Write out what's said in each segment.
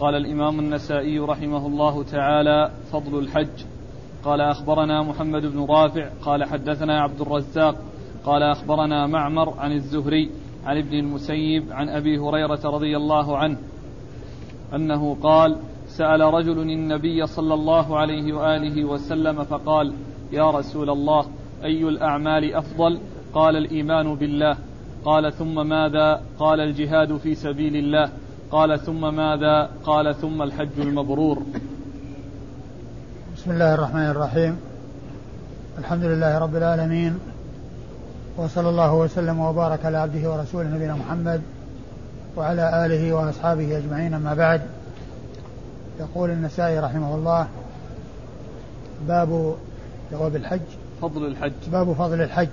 قال الإمام النسائي رحمه الله تعالى فضل الحج. قال أخبرنا محمد بن رافع قال حدثنا عبد الرزاق قال أخبرنا معمر عن الزهري عن ابن المسيب عن أبي هريرة رضي الله عنه أنه قال سأل رجل النبي صلى الله عليه وآله وسلم فقال يا رسول الله أي الأعمال أفضل؟ قال الإيمان بالله. قال ثم ماذا؟ قال الجهاد في سبيل الله. قال ثم ماذا؟ قال ثم الحج المبرور. بسم الله الرحمن الرحيم. الحمد لله رب العالمين. وصلى الله وسلم وبارك على عبده ورسوله نبينا محمد وعلى آله وأصحابه أجمعين أما بعد. يقول النسائي رحمه الله باب جواب الحج. فضل الحج. باب فضل الحج.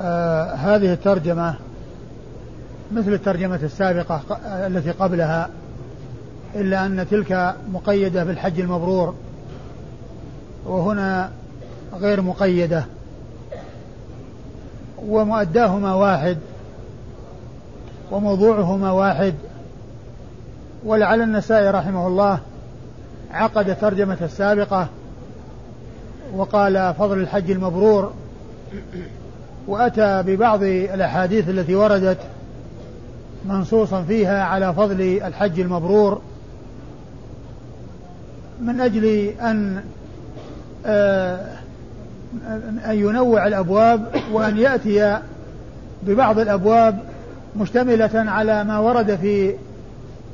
آه هذه الترجمة مثل الترجمة السابقة التي قبلها إلا أن تلك مقيدة بالحج المبرور وهنا غير مقيدة ومؤداهما واحد وموضوعهما واحد ولعل النسائي رحمه الله عقد ترجمة السابقة وقال فضل الحج المبرور وأتى ببعض الأحاديث التي وردت منصوصا فيها على فضل الحج المبرور من أجل أن آه، أن ينوع الأبواب وأن يأتي ببعض الأبواب مشتملة على ما ورد في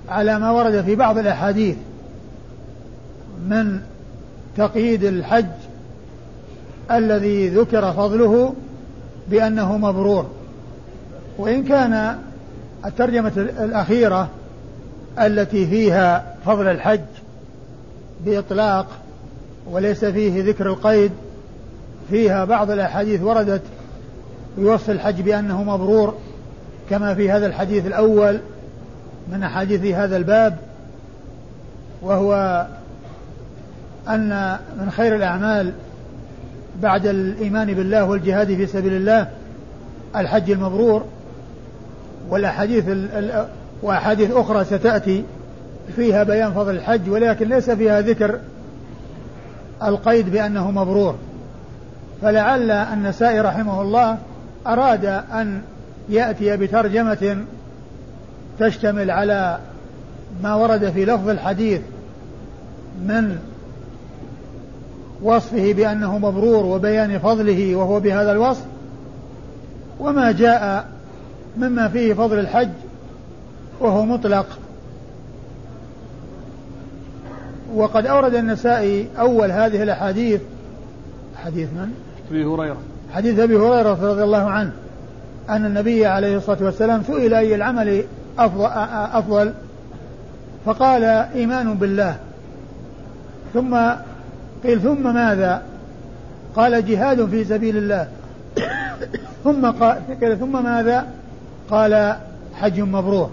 على ما ورد في بعض الأحاديث من تقييد الحج الذي ذكر فضله بأنه مبرور. وإن كان الترجمة الأخيرة التي فيها فضل الحج بإطلاق وليس فيه ذكر القيد فيها بعض الأحاديث وردت بوصف الحج بأنه مبرور كما في هذا الحديث الأول من أحاديث هذا الباب وهو أن من خير الأعمال بعد الإيمان بالله والجهاد في سبيل الله الحج المبرور والأحاديث وأحاديث أخرى ستأتي فيها بيان فضل الحج ولكن ليس فيها ذكر القيد بأنه مبرور. فلعل النسائي رحمه الله أراد أن يأتي بترجمة تشتمل على ما ورد في لفظ الحديث من وصفه بأنه مبرور وبيان فضله وهو بهذا الوصف وما جاء مما فيه فضل الحج وهو مطلق. وقد أورد النسائي أول هذه الأحاديث حديث من؟ أبي هريرة. حديث أبي هريرة رضي الله عنه أن النبي عليه الصلاة والسلام سئل أي العمل أفضل, أفضل؟ فقال إيمان بالله. ثم قيل ثم ماذا؟ قال جهاد في سبيل الله. ثم قال ثم ماذا؟ قال حج مبرور.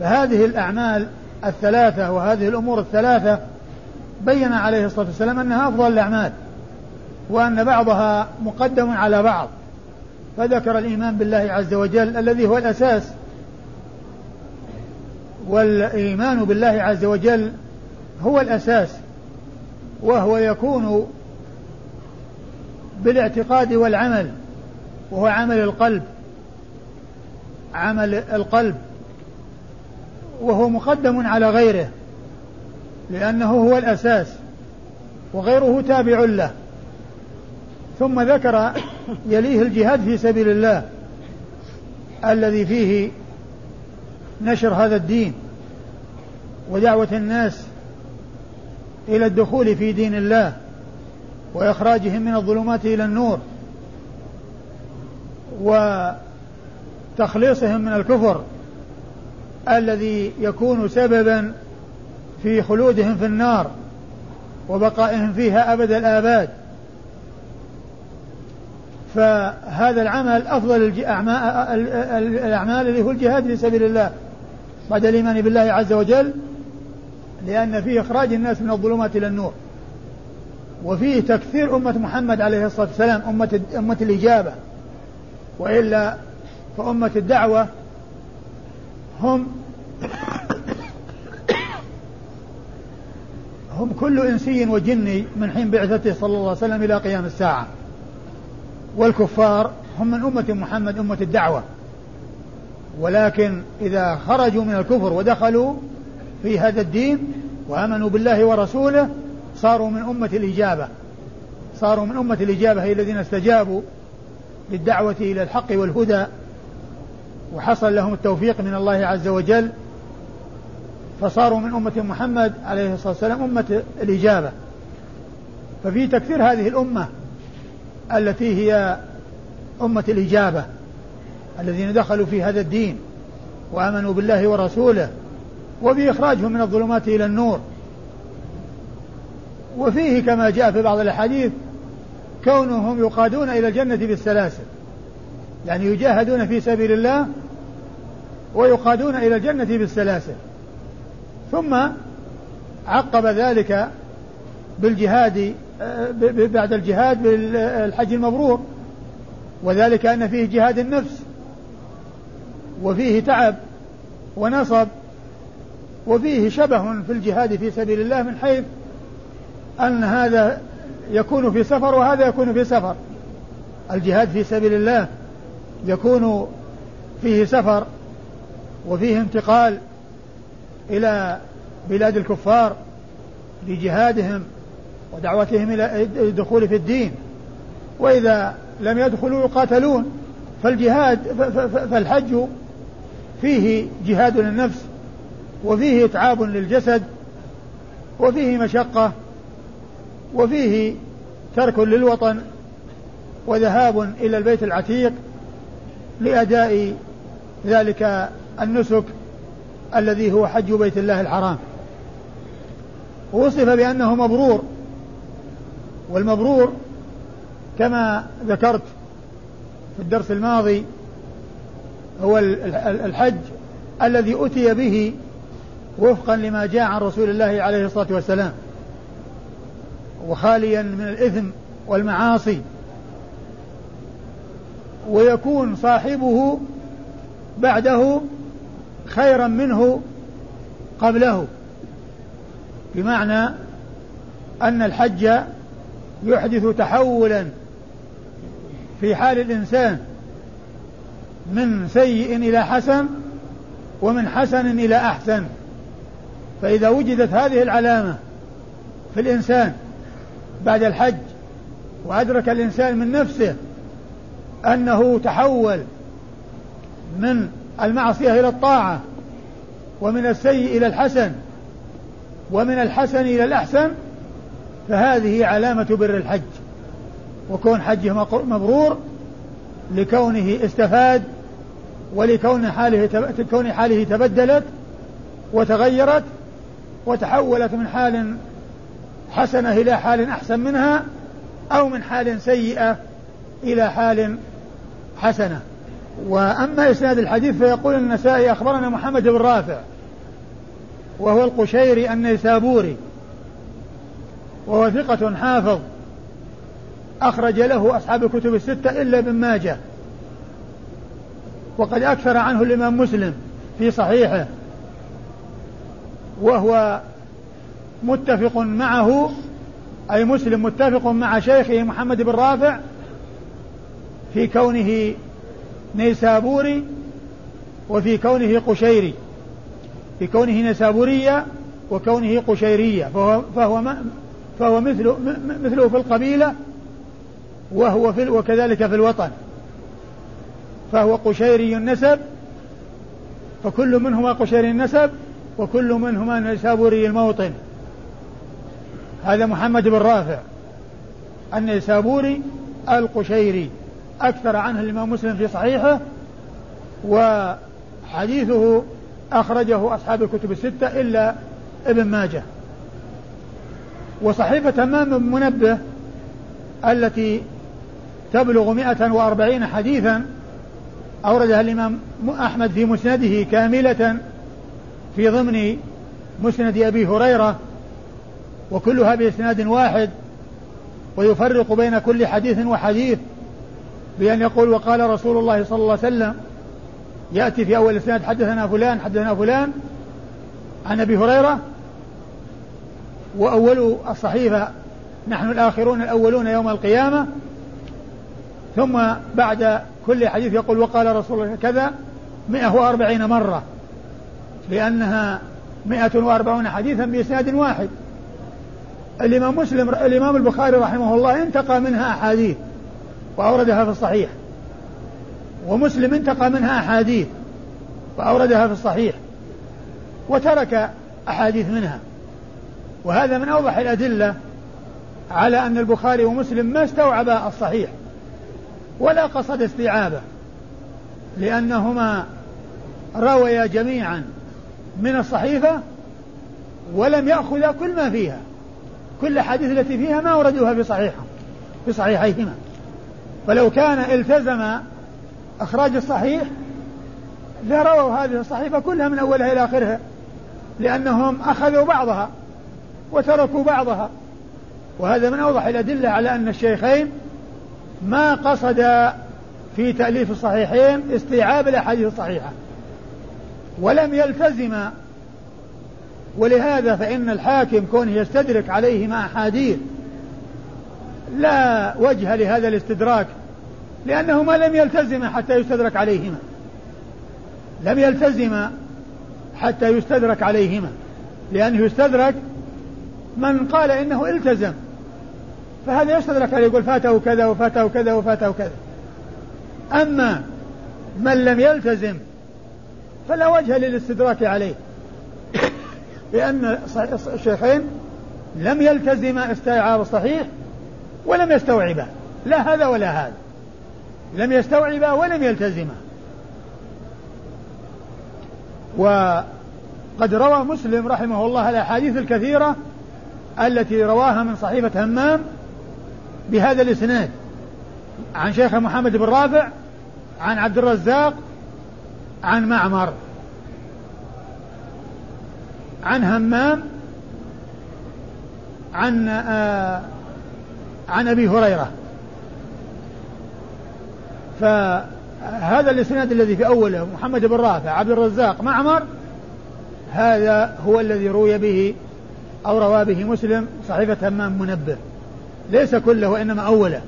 فهذه الأعمال الثلاثة وهذه الأمور الثلاثة بين عليه الصلاة والسلام أنها أفضل الأعمال وأن بعضها مقدم على بعض. فذكر الإيمان بالله عز وجل الذي هو الأساس والإيمان بالله عز وجل هو الأساس وهو يكون بالاعتقاد والعمل وهو عمل القلب. عمل القلب وهو مقدم على غيره لأنه هو الأساس وغيره تابع له. ثم ذكر يليه الجهاد في سبيل الله الذي فيه نشر هذا الدين ودعوة الناس إلى الدخول في دين الله وإخراجهم من الظلمات إلى النور. وتخليصهم من الكفر الذي يكون سببا في خلودهم في النار وبقائهم فيها أبد الآباد. فهذا العمل أفضل الأعمال اللي هو الجهاد في سبيل الله بعد الإيمان بالله عز وجل لأن فيه إخراج الناس من الظلمات إلى النور. وفيه تكثير أمة محمد عليه الصلاة والسلام أمة أمة الإجابة. وإلا فأمة الدعوة هم هم كل إنسي وجني من حين بعثته صلى الله عليه وسلم إلى قيام الساعة. والكفار هم من أمة محمد أمة الدعوة. ولكن إذا خرجوا من الكفر ودخلوا في هذا الدين وآمنوا بالله ورسوله صاروا من أمة الإجابة. صاروا من أمة الإجابة هي الذين استجابوا للدعوة إلى الحق والهدى. وحصل لهم التوفيق من الله عز وجل فصاروا من أمة محمد عليه الصلاة والسلام أمة الإجابة. ففي تكثير هذه الأمة التي هي أمة الإجابة الذين دخلوا في هذا الدين وآمنوا بالله ورسوله وبإخراجهم من الظلمات إلى النور. وفيه كما جاء في بعض الأحاديث كونهم يقادون إلى الجنة بالسلاسل. يعني يجاهدون في سبيل الله ويقادون إلى الجنة بالسلاسل ثم عقب ذلك بالجهاد بعد الجهاد بالحج المبرور وذلك أن فيه جهاد النفس وفيه تعب ونصب وفيه شبه في الجهاد في سبيل الله من حيث أن هذا يكون في سفر وهذا يكون في سفر. الجهاد في سبيل الله يكون فيه سفر وفيه انتقال إلى بلاد الكفار لجهادهم ودعوتهم إلى الدخول في الدين. وإذا لم يدخلوا يقاتلون فالجهاد فالحج فيه جهاد للنفس وفيه إتعاب للجسد وفيه مشقة وفيه ترك للوطن وذهاب إلى البيت العتيق لأداء ذلك النسك الذي هو حج بيت الله الحرام. وصف بأنه مبرور والمبرور كما ذكرت في الدرس الماضي هو الحج الذي أتي به وفقا لما جاء عن رسول الله عليه الصلاة والسلام وخاليا من الإثم والمعاصي. ويكون صاحبه بعده خيرا منه قبله. بمعنى أن الحج يحدث تحولا في حال الإنسان من سيء إلى حسن ومن حسن إلى أحسن. فإذا وجدت هذه العلامة في الإنسان بعد الحج وأدرك الإنسان من نفسه أنه تحول من المعصية إلى الطاعة ومن السيء إلى الحسن ومن الحسن إلى الأحسن فهذه علامة بر الحج. وكون حجه مبرور لكونه استفاد ولكون حاله كون حاله تبدلت وتغيرت وتحولت من حال حسنة إلى حال أحسن منها أو من حال سيئة إلى حال حسنة. وأما إسناد الحديث فيقول النسائي أخبرنا محمد بن رافع وهو القشيري النيسابوري وهو ثقة حافظ أخرج له أصحاب الكتب الستة إلا ابن ماجه وقد أكثر عنه الإمام مسلم في صحيحه وهو متفق معه أي مسلم متفق مع شيخه محمد بن رافع في كونه نيسابوري وفي كونه قشيري. في كونه نيسابورية وكونه قشيرية. فهو فهو فهو مثله مثله في القبيلة وهو في وكذلك في الوطن. فهو قشيري النسب فكل منهما قشيري النسب وكل منهما نيسابوري الموطن. هذا محمد بن رافع النيسابوري القشيري. أكثر عنه الإمام مسلم في صحيحه وحديثه أخرجه أصحاب الكتب الستة إلا ابن ماجه. وصحيفة تمام منبه التي تبلغ مئة وأربعين حديثا أوردها الإمام أحمد في مسنده كاملة في ضمن مسند أبي هريرة وكلها بإسناد واحد ويفرق بين كل حديث وحديث. بأن يقول وقال رسول الله صلى الله عليه وسلم يأتي في أول إسناد حدثنا فلان حدثنا فلان عن أبي هريرة وأول الصحيفة نحن الآخرون الأولون يوم القيامة ثم بعد كل حديث يقول وقال رسول الله كذا مئة وأربعين مرة لأنها مئة وأربعون حديثا بإسناد واحد. الإمام مسلم الإمام البخاري رحمه الله انتقى منها أحاديث. وأوردها في الصحيح. ومسلم انتقى منها أحاديث وأوردها في الصحيح وترك أحاديث منها. وهذا من أوضح الأدلة على أن البخاري ومسلم ما استوعبا الصحيح ولا قصد استيعابه لأنهما رويا جميعا من الصحيفة ولم يأخذا كل ما فيها. كل الأحاديث التي فيها ما وردوها في صحيحهم في صحيحيهما. فلو كان التزم إخراج الصحيح لرووا هذه الصحيفة كلها من أولها إلى آخرها لأنهم أخذوا بعضها وتركوا بعضها. وهذا من أوضح الأدلة على أن الشيخين ما قصد في تأليف الصحيحين استيعاب الأحاديث الصحيحة. ولم يلتزم ولهذا فإن الحاكم كونه يستدرك عليهما أحاديث لا وجه لهذا الاستدراك لأنه ما لم يلتزم حتى يستدرك عليهما. لم يلتزم حتى يستدرك عليهما. لأنه يستدرك من قال إنه التزم. فهذا يستدرك عليه يقول فاته كذا وفاته كذا وفاته كذا. أما من لم يلتزم فلا وجه للاستدراك عليه. لأن الشيخين لم يلتزم استيعاب الصحيح ولم يستوعبه لا هذا ولا هذا. لم يستوعبا ولم يلتزما. وقد روى مسلم رحمه الله الأحاديث الكثيرة التي رواها من صحيفة همام بهذا الإسناد. عن شيخ محمد بن رافع عن عبد الرزاق عن معمر. عن همام عن آه عن أبي هريرة. فهذا الإسناد الذي في أوله محمد بن رافع عبد الرزاق معمر هذا هو الذي روي به أو روى به مسلم صحيفة همام منبه. ليس كله وإنما أوله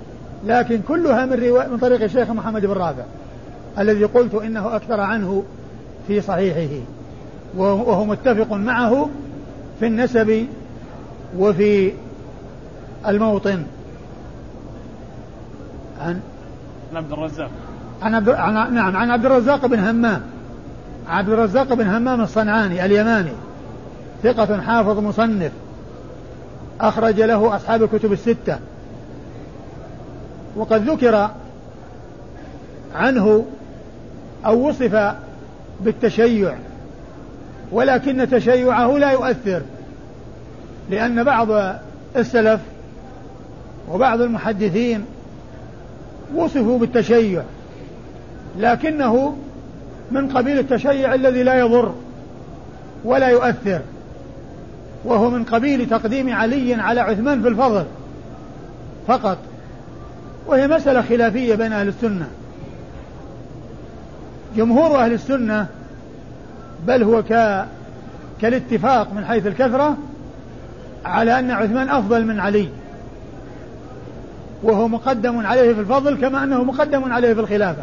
لكن كلها من رواية من طريق الشيخ محمد بن رافع الذي قلت إنه أكثر عنه في صحيحه وهو متفق معه في النسب وفي الموطن. عن عبد الرزاق. عن عبد عن نعم عن عبد الرزاق بن همام. عبد الرزاق بن همام الصنعاني اليماني ثقة حافظ مصنف. أخرج له أصحاب الكتب الستة. وقد ذكر عنه أو وصف بالتشيع ولكن تشيعه لا يؤثر لأن بعض السلف وبعض المحدثين وصفوا بالتشيع لكنه من قبيل التشيع الذي لا يضر ولا يؤثر وهو من قبيل تقديم علي على عثمان في الفضل فقط وهي مسألة خلافية بين أهل السنة. جمهور أهل السنة بل هو ك كالاتفاق من حيث الكثرة على أن عثمان أفضل من علي. وهو مقدم عليه في الفضل كما أنه مقدم عليه في الخلافة.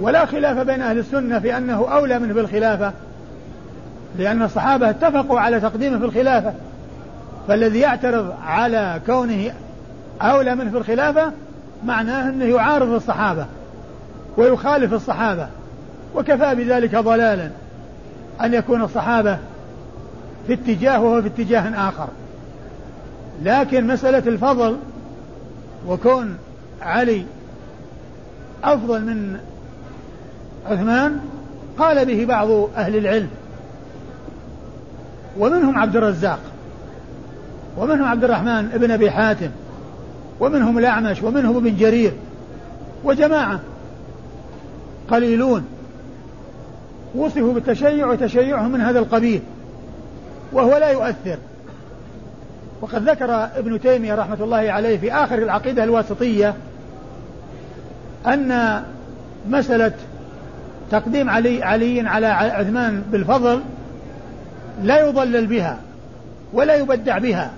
ولا خلاف بين أهل السنة في أنه أولى منه في الخلافة لأن الصحابة اتفقوا على تقديمه في الخلافة. فالذي يعترض على كونه أولى منه في الخلافة معناه أنه يعارض الصحابة ويخالف الصحابة وكفى بذلك ضلالا أن يكون الصحابة في اتجاه وهو في اتجاه آخر. لكن مسألة الفضل وكون علي أفضل من عثمان قال به بعض أهل العلم ومنهم عبد الرزاق ومنهم عبد الرحمن بن أبي حاتم ومنهم الأعمش ومنهم ابن جرير وجماعة قليلون وصفوا بالتشيع وتشيعهم من هذا القبيل وهو لا يؤثر. وقد ذكر ابن تيمية رحمة الله عليه في آخر العقيدة الواسطية أن مسألة تقديم علي علي على عثمان بالفضل لا يضلل بها ولا يبدع بها.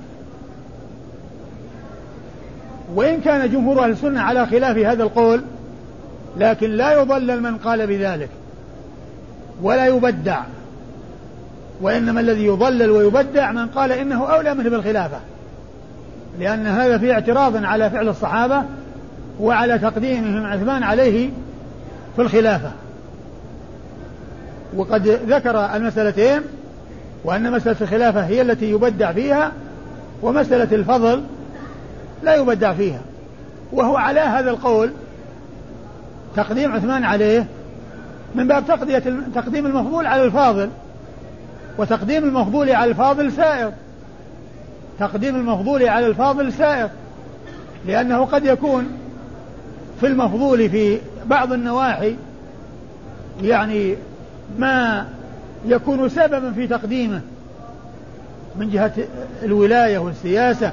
وإن كان جمهور أهل السنة على خلاف هذا القول لكن لا يضلل من قال بذلك ولا يبدع. وإنما الذي يضلل ويبدع من قال إنه أولى منه بالخلافة. لأن هذا فيه اعتراض على فعل الصحابة وعلى تقديمهم عثمان عليه في الخلافة. وقد ذكر المسألتين وأن مسألة الخلافة هي التي يبدع فيها ومسألة الفضل لا يبدع فيها. وهو على هذا القول تقديم عثمان عليه من باب تقضية تقديم المفضول على الفاضل. وتقديم المفضول على الفاضل سائر. تقديم المفضول على الفاضل سائر. لأنه قد يكون في المفضول في بعض النواحي يعني ما يكون سببا في تقديمه من جهة الولاية والسياسة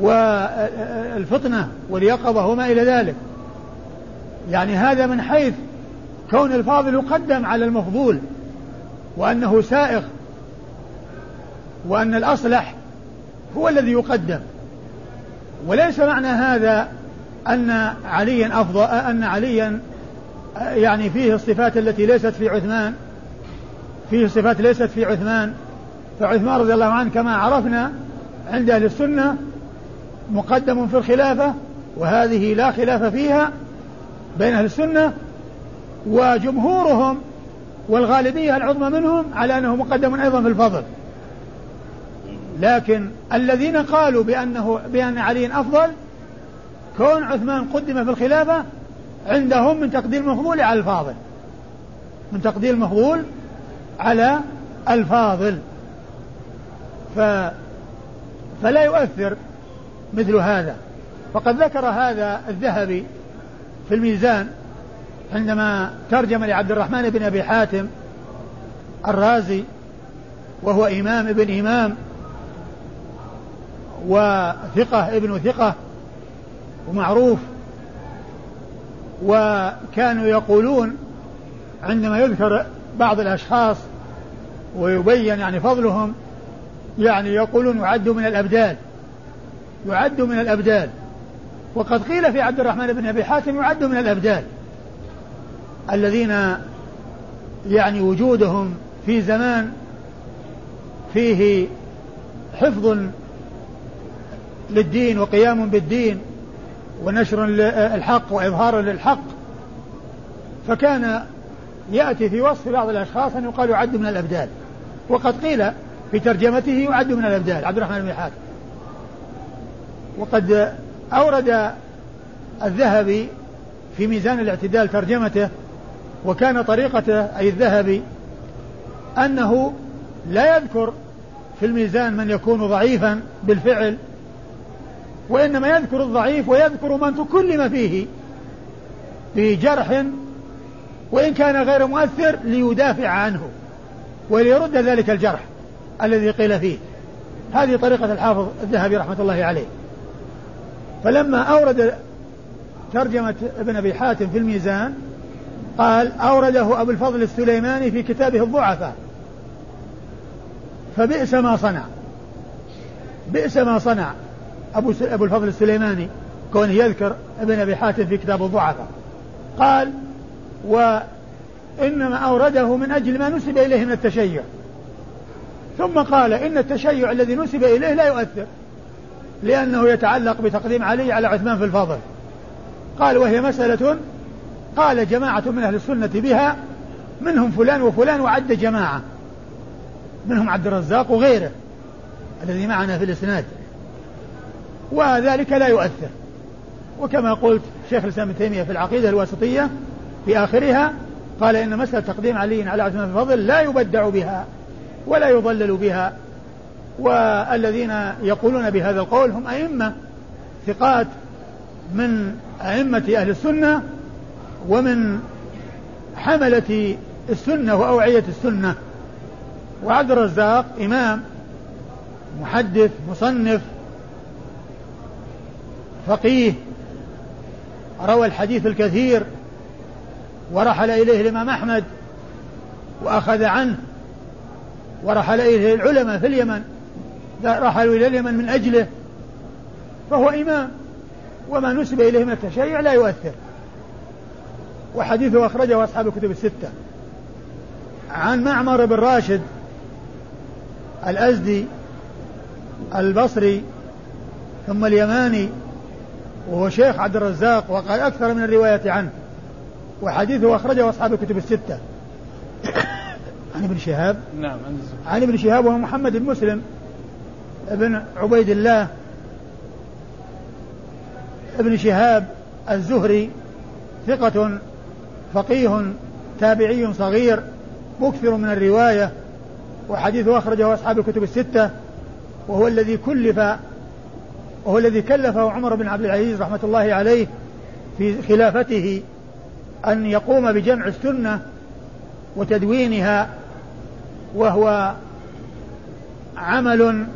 والفطنة واليقظة وما إلى ذلك. يعني هذا من حيث كون الفاضل يقدم على المفضول. وأنه سائغ وأن الأصلح هو الذي يقدم. وليس معنى هذا أن عليا أفضل أن عليا يعني فيه الصفات التي ليست في عثمان فيه صفات ليست في عثمان. فعثمان رضي الله عنه كما عرفنا عند أهل السنة مقدم في الخلافة وهذه لا خلاف فيها بين أهل السنة وجمهورهم والغالبية العظمى منهم على أنه مقدم أيضا في الفضل. لكن الذين قالوا بأنه بأن علي أفضل كون عثمان قدم في الخلافة عندهم من تقدير المفضول على الفاضل. من تقدير المفضول على الفاضل. ف فلا يؤثر مثل هذا. وقد ذكر هذا الذهبي في الميزان عندما ترجم لعبد الرحمن بن أبي حاتم الرازي وهو إمام ابن إمام وثقة ابن ثقة ومعروف وكانوا يقولون عندما يذكر بعض الأشخاص ويبين يعني فضلهم يعني يقولون يعد من الأبدال يعد من الأبدال. وقد قيل في عبد الرحمن بن أبي حاتم يعد من الأبدال. الذين يعني وجودهم في زمان فيه حفظ للدين وقيام بالدين ونشر الحق وإظهار للحق فكان يأتي في وصف بعض الأشخاص أن يقال يعد من الأبدال. وقد قيل في ترجمته يعد من الأبدال عبد الرحمن بن حاتم. وقد أورد الذهبي في ميزان الاعتدال ترجمته وكان طريقته أي الذهبي أنه لا يذكر في الميزان من يكون ضعيفا بالفعل وإنما يذكر الضعيف ويذكر من تكلم فيه بجرح وإن كان غير مؤثر ليدافع عنه وليرد ذلك الجرح الذي قيل فيه. هذه طريقة الحافظ الذهبي رحمة الله عليه. فلما أورد ترجمة ابن أبي حاتم في الميزان قال أورده أبو الفضل السليماني في كتابه الضعفاء. فبئس ما صنع. بئس ما صنع أبو, أبو الفضل السليماني كونه يذكر ابن أبي حاتم في كتاب الضعفاء. قال وإنما أورده من أجل ما نسب إليه من التشيع. ثم قال إن التشيع الذي نسب إليه لا يؤثر لأنه يتعلق بتقديم علي على عثمان في الفضل. قال وهي مسألة قال جماعة من أهل السنة بها منهم فلان وفلان وعد جماعة. منهم عبد الرزاق وغيره الذي معنا في الإسناد. وذلك لا يؤثر. وكما قلت شيخ الإسلام ابن تيمية في العقيدة الواسطية في آخرها قال إن مسألة تقديم علي على عثمان الفضل لا يبدع بها ولا يضلل بها. والذين يقولون بهذا القول هم أئمة ثقات من أئمة أهل السنة ومن حملة السنة وأوعية السنة. وعبد الرزاق إمام محدث مصنف فقيه روى الحديث الكثير ورحل إليه الإمام أحمد وأخذ عنه ورحل إليه العلماء في اليمن رحلوا إلى اليمن من أجله فهو إمام. وما نسب إليه من التشيع لا يؤثر. وحديثه أخرجه أصحاب الكتب الستة. عن معمر بن راشد الأزدي البصري ثم اليماني وهو شيخ عبد الرزاق وقال أكثر من الرواية عنه. وحديثه أخرجه أصحاب الكتب الستة. عن ابن شهاب؟ نعم عن ابن شهاب وهو محمد بن مسلم ابن عبيد الله ابن شهاب الزهري ثقة فقيه تابعي صغير مكثر من الرواية وحديثه أخرجه أصحاب الكتب الستة وهو الذي كلف وهو الذي كلفه عمر بن عبد العزيز رحمة الله عليه في خلافته أن يقوم بجمع السنة وتدوينها وهو عمل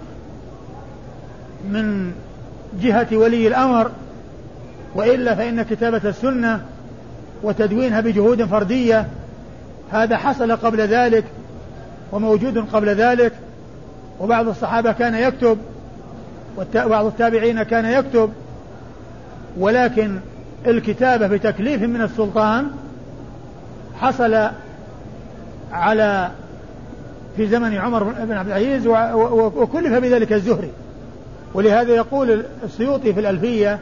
من جهة ولي الأمر وإلا فإن كتابة السنة وتدوينها بجهود فردية. هذا حصل قبل ذلك وموجود قبل ذلك وبعض الصحابة كان يكتب وبعض التابعين كان يكتب. ولكن الكتابة بتكليف من السلطان حصل على في زمن عمر بن عبد العزيز وكلف بذلك الزهري. ولهذا يقول السيوطي في الألفية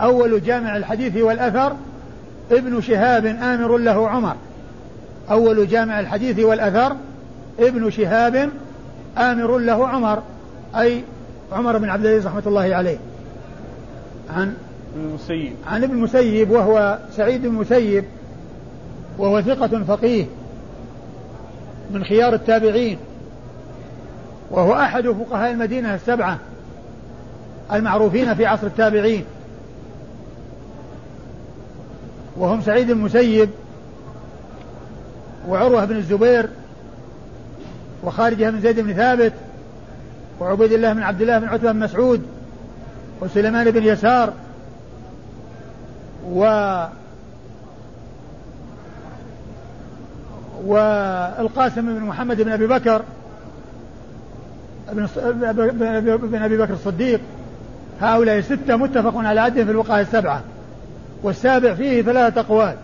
أول جامع الحديث والأثر ابن شهاب آمر له عمر. أول جامع الحديث والأثر ابن شهاب آمر له عمر. أي عمر بن عبد العزيز رحمة الله عليه. عن المسيب. عن ابن المسيب وهو سعيد بن المسيب وهو ثقة فقيه من خيار التابعين وهو أحد فقهاء المدينة السبعة المعروفين في عصر التابعين. وهم سعيد المسيب وعروة بن الزبير وخارجة بن زيد بن ثابت وعبيد الله بن عبد الله بن عتبة بن مسعود وسليمان بن يسار و والقاسم بن محمد بن أبي بكر بن أبي بكر الصديق. هؤلاء ستة متفق على عدهم في الوقاية السبعة. والسابع فيه ثلاثة أقوال.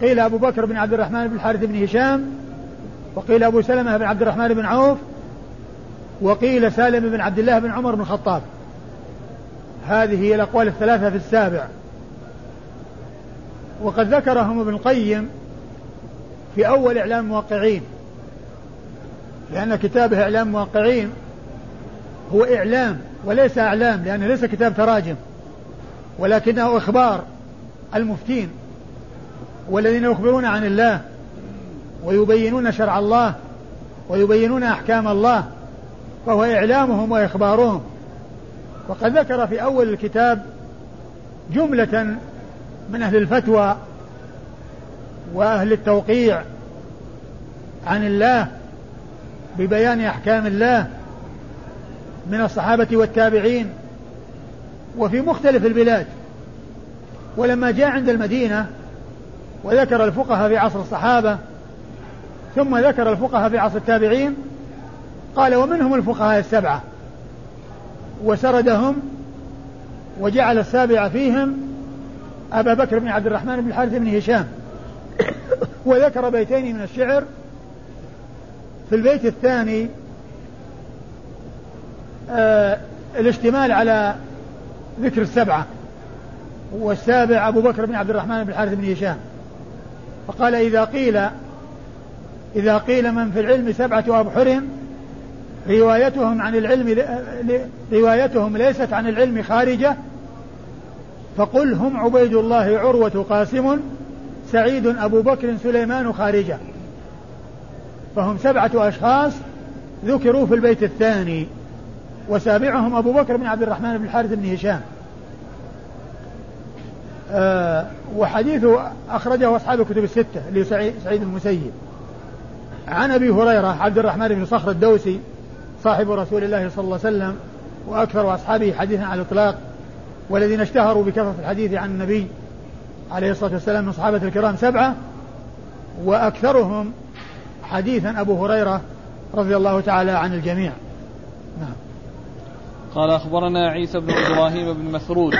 قيل أبو بكر بن عبد الرحمن بن الحارث بن هشام وقيل أبو سلمة بن عبد الرحمن بن عوف وقيل سالم بن عبد الله بن عمر بن الخطاب. هذه هي الأقوال الثلاثة في السابع. وقد ذكرهم ابن القيم في أول إعلام الموقعين لأن كتابه إعلام الموقعين هو إعلام وليس أعلام لأنه ليس كتاب تراجم ولكنه إخبار. المفتين والذين يخبرون عن الله ويبينون شرع الله ويبينون أحكام الله فهو إعلامهم وإخبارهم. وقد ذكر في أول الكتاب جملة من أهل الفتوى وأهل التوقيع عن الله ببيان أحكام الله من الصحابة والتابعين وفي مختلف البلاد. ولما جاء عند المدينة وذكر الفقهاء في عصر الصحابة ثم ذكر الفقهاء في عصر التابعين قال ومنهم الفقهاء السبعة. وسردهم وجعل السابع فيهم أبا بكر بن عبد الرحمن بن الحارث بن هشام. وذكر بيتين من الشعر. في البيت الثاني آه الاشتمال على ذكر السبعة. والسابع أبو بكر بن عبد الرحمن بن الحارث بن هشام. فقال إذا قيل إذا قيل من في العلم سبعة أبحر روايتهم عن العلم روايتهم ليست عن العلم خارجة فقل هم عبيد الله عروة قاسم سعيد أبو بكر سليمان خارجة. فهم سبعة أشخاص ذكروا في البيت الثاني وسابعهم أبو بكر بن عبد الرحمن بن الحارث بن هشام. وحديثه أخرجه أصحاب الكتب الستة اللي سعيد المسيب. عن أبي هريرة عبد الرحمن بن صخر الدوسي صاحب رسول الله صلى الله عليه وسلم وأكثر أصحابه حديثا على الإطلاق والذين اشتهروا بكثرة الحديث عن النبي عليه الصلاة والسلام من صحابة الكرام سبعة وأكثرهم حديثا أبو هريرة رضي الله تعالى عن الجميع. قال أخبرنا عيسى بن إبراهيم بن مسرود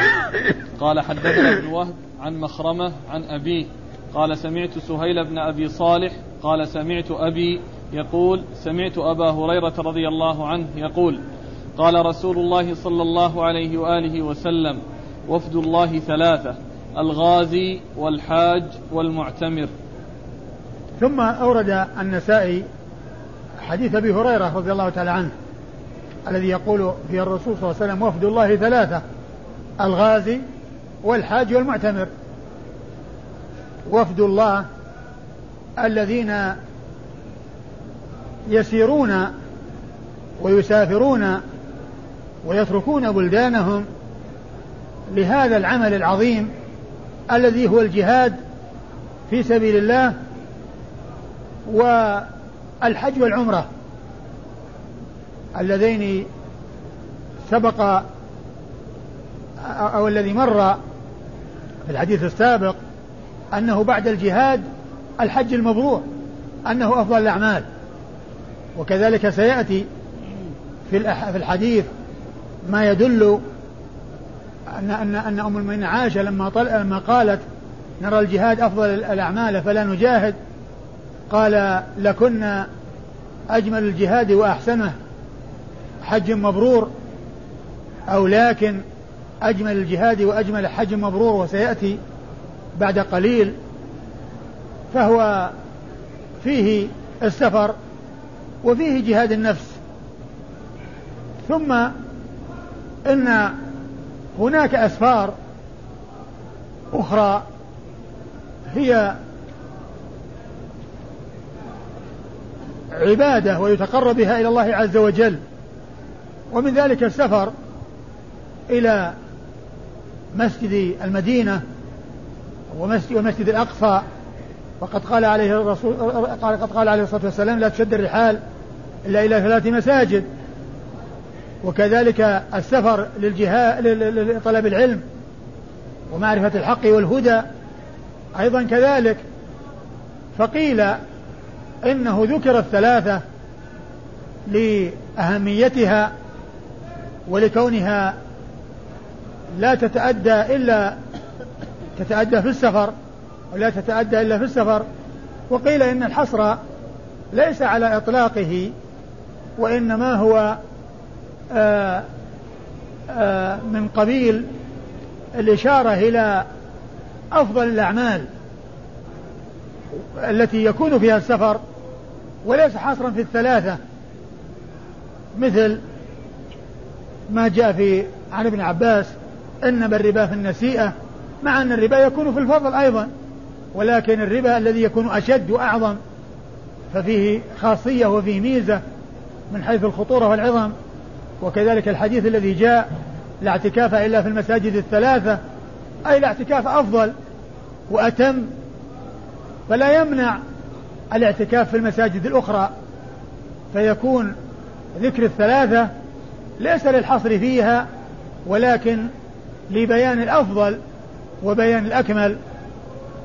قال حدثنا ابن وهب عن مخرمة عن أبيه قال سمعت سهيل بن أبي صالح قال سمعت أبي يقول سمعت أبا هريرة رضي الله عنه يقول قال رسول الله صلى الله عليه وآله وسلم وفد الله ثلاثة الغازي والحاج والمعتمر ثم أورد النسائي حديث أبي هريرة رضي الله تعالى عنه. الذي يقول فيه الرسول صلى الله عليه وسلم وفد الله ثلاثة الغازي والحاج والمعتمر. وفد الله الذين يسيرون ويسافرون ويتركون بلدانهم لهذا العمل العظيم الذي هو الجهاد في سبيل الله والحج والعمرة. اللذين سبق أو الذي مر في الحديث السابق أنه بعد الجهاد الحج المبرور أنه أفضل الأعمال وكذلك سيأتي في في الحديث ما يدل ان ان أن أم المؤمنين عائشة لما. لما قالت نرى الجهاد أفضل الأعمال فلا نجاهد قال لكن أجمل الجهاد وأحسنه حج مبرور أو لكن أجمل الجهاد وأجمل حج مبرور وسيأتي بعد قليل فهو فيه السفر وفيه جهاد النفس. ثم إن هناك أسفار أخرى هي عبادة ويتقرب بها إلى الله عز وجل. ومن ذلك السفر إلى مسجد المدينة ومسجد الأقصى. وقد قال عليه الرسول قد قال عليه الصلاة والسلام لا تشد الرحال إلا إلى ثلاث مساجد. وكذلك السفر للجهاد لطلب العلم ومعرفة الحق والهدى. أيضا كذلك فقيل إنه ذكر الثلاثة لأهميتها ولكونها لا تتأدى إلا تتأدى في السفر ولا تتأدى إلا في السفر وقيل إن الحصر ليس على إطلاقه وإنما هو آآ آآ من قبيل الإشارة إلى أفضل الأعمال التي يكون فيها السفر وليس حصرا في الثلاثة مثل ما جاء في عن ابن عباس إنما الربا في النسيئة مع أن الربا يكون في الفضل أيضا ولكن الربا الذي يكون أشد وأعظم ففيه خاصية وفيه ميزة من حيث الخطورة والعظم وكذلك الحديث الذي جاء لا اعتكاف إلا في المساجد الثلاثة أي الاعتكاف أفضل وأتم فلا يمنع الاعتكاف في المساجد الأخرى فيكون ذكر الثلاثة ليس للحصر فيها ولكن لبيان الأفضل وبيان الأكمل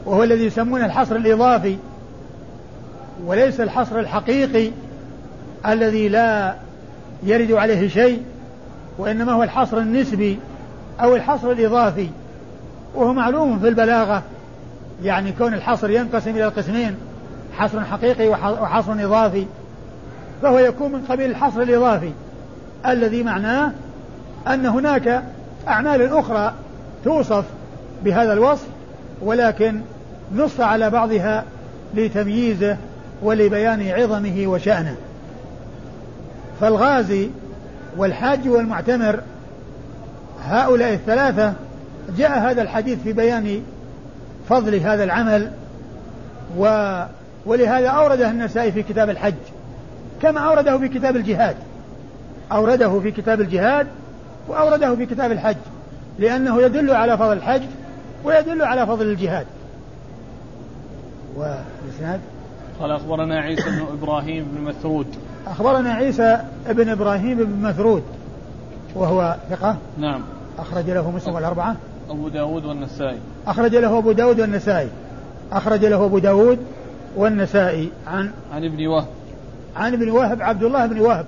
وهو الذي يسمونه الحصر الإضافي وليس الحصر الحقيقي الذي لا يرد عليه شيء وإنما هو الحصر النسبي أو الحصر الإضافي. وهو معلوم في البلاغة يعني كون الحصر ينقسم إلى القسمين حصر حقيقي وحصر إضافي فهو يكون من قبيل الحصر الإضافي. الذي معناه أن هناك أعمال أخرى توصف بهذا الوصف ولكن نص على بعضها لتمييزه ولبيان عظمه وشأنه. فالغازي والحاج والمعتمر هؤلاء الثلاثة جاء هذا الحديث في بيان فضل هذا العمل و ولهذا أورده النسائي في كتاب الحج كما أورده في كتاب الجهاد. أورده في كتاب الجهاد وأورده في كتاب الحج لأنه يدل على فضل الحج ويدل على فضل الجهاد. والإسناد؟ قال أخبرنا عيسى بن إبراهيم بن مسعود. أخبرنا عيسى بن إبراهيم بن مثرود وهو ثقة. نعم. أخرج له مسلم والأربعة. أبو داود والنسائي. أخرج له أبو داود والنسائي. أخرج له أبو داود والنسائي عن عن ابن وهب. عن ابن وهب عبد الله بن وهب.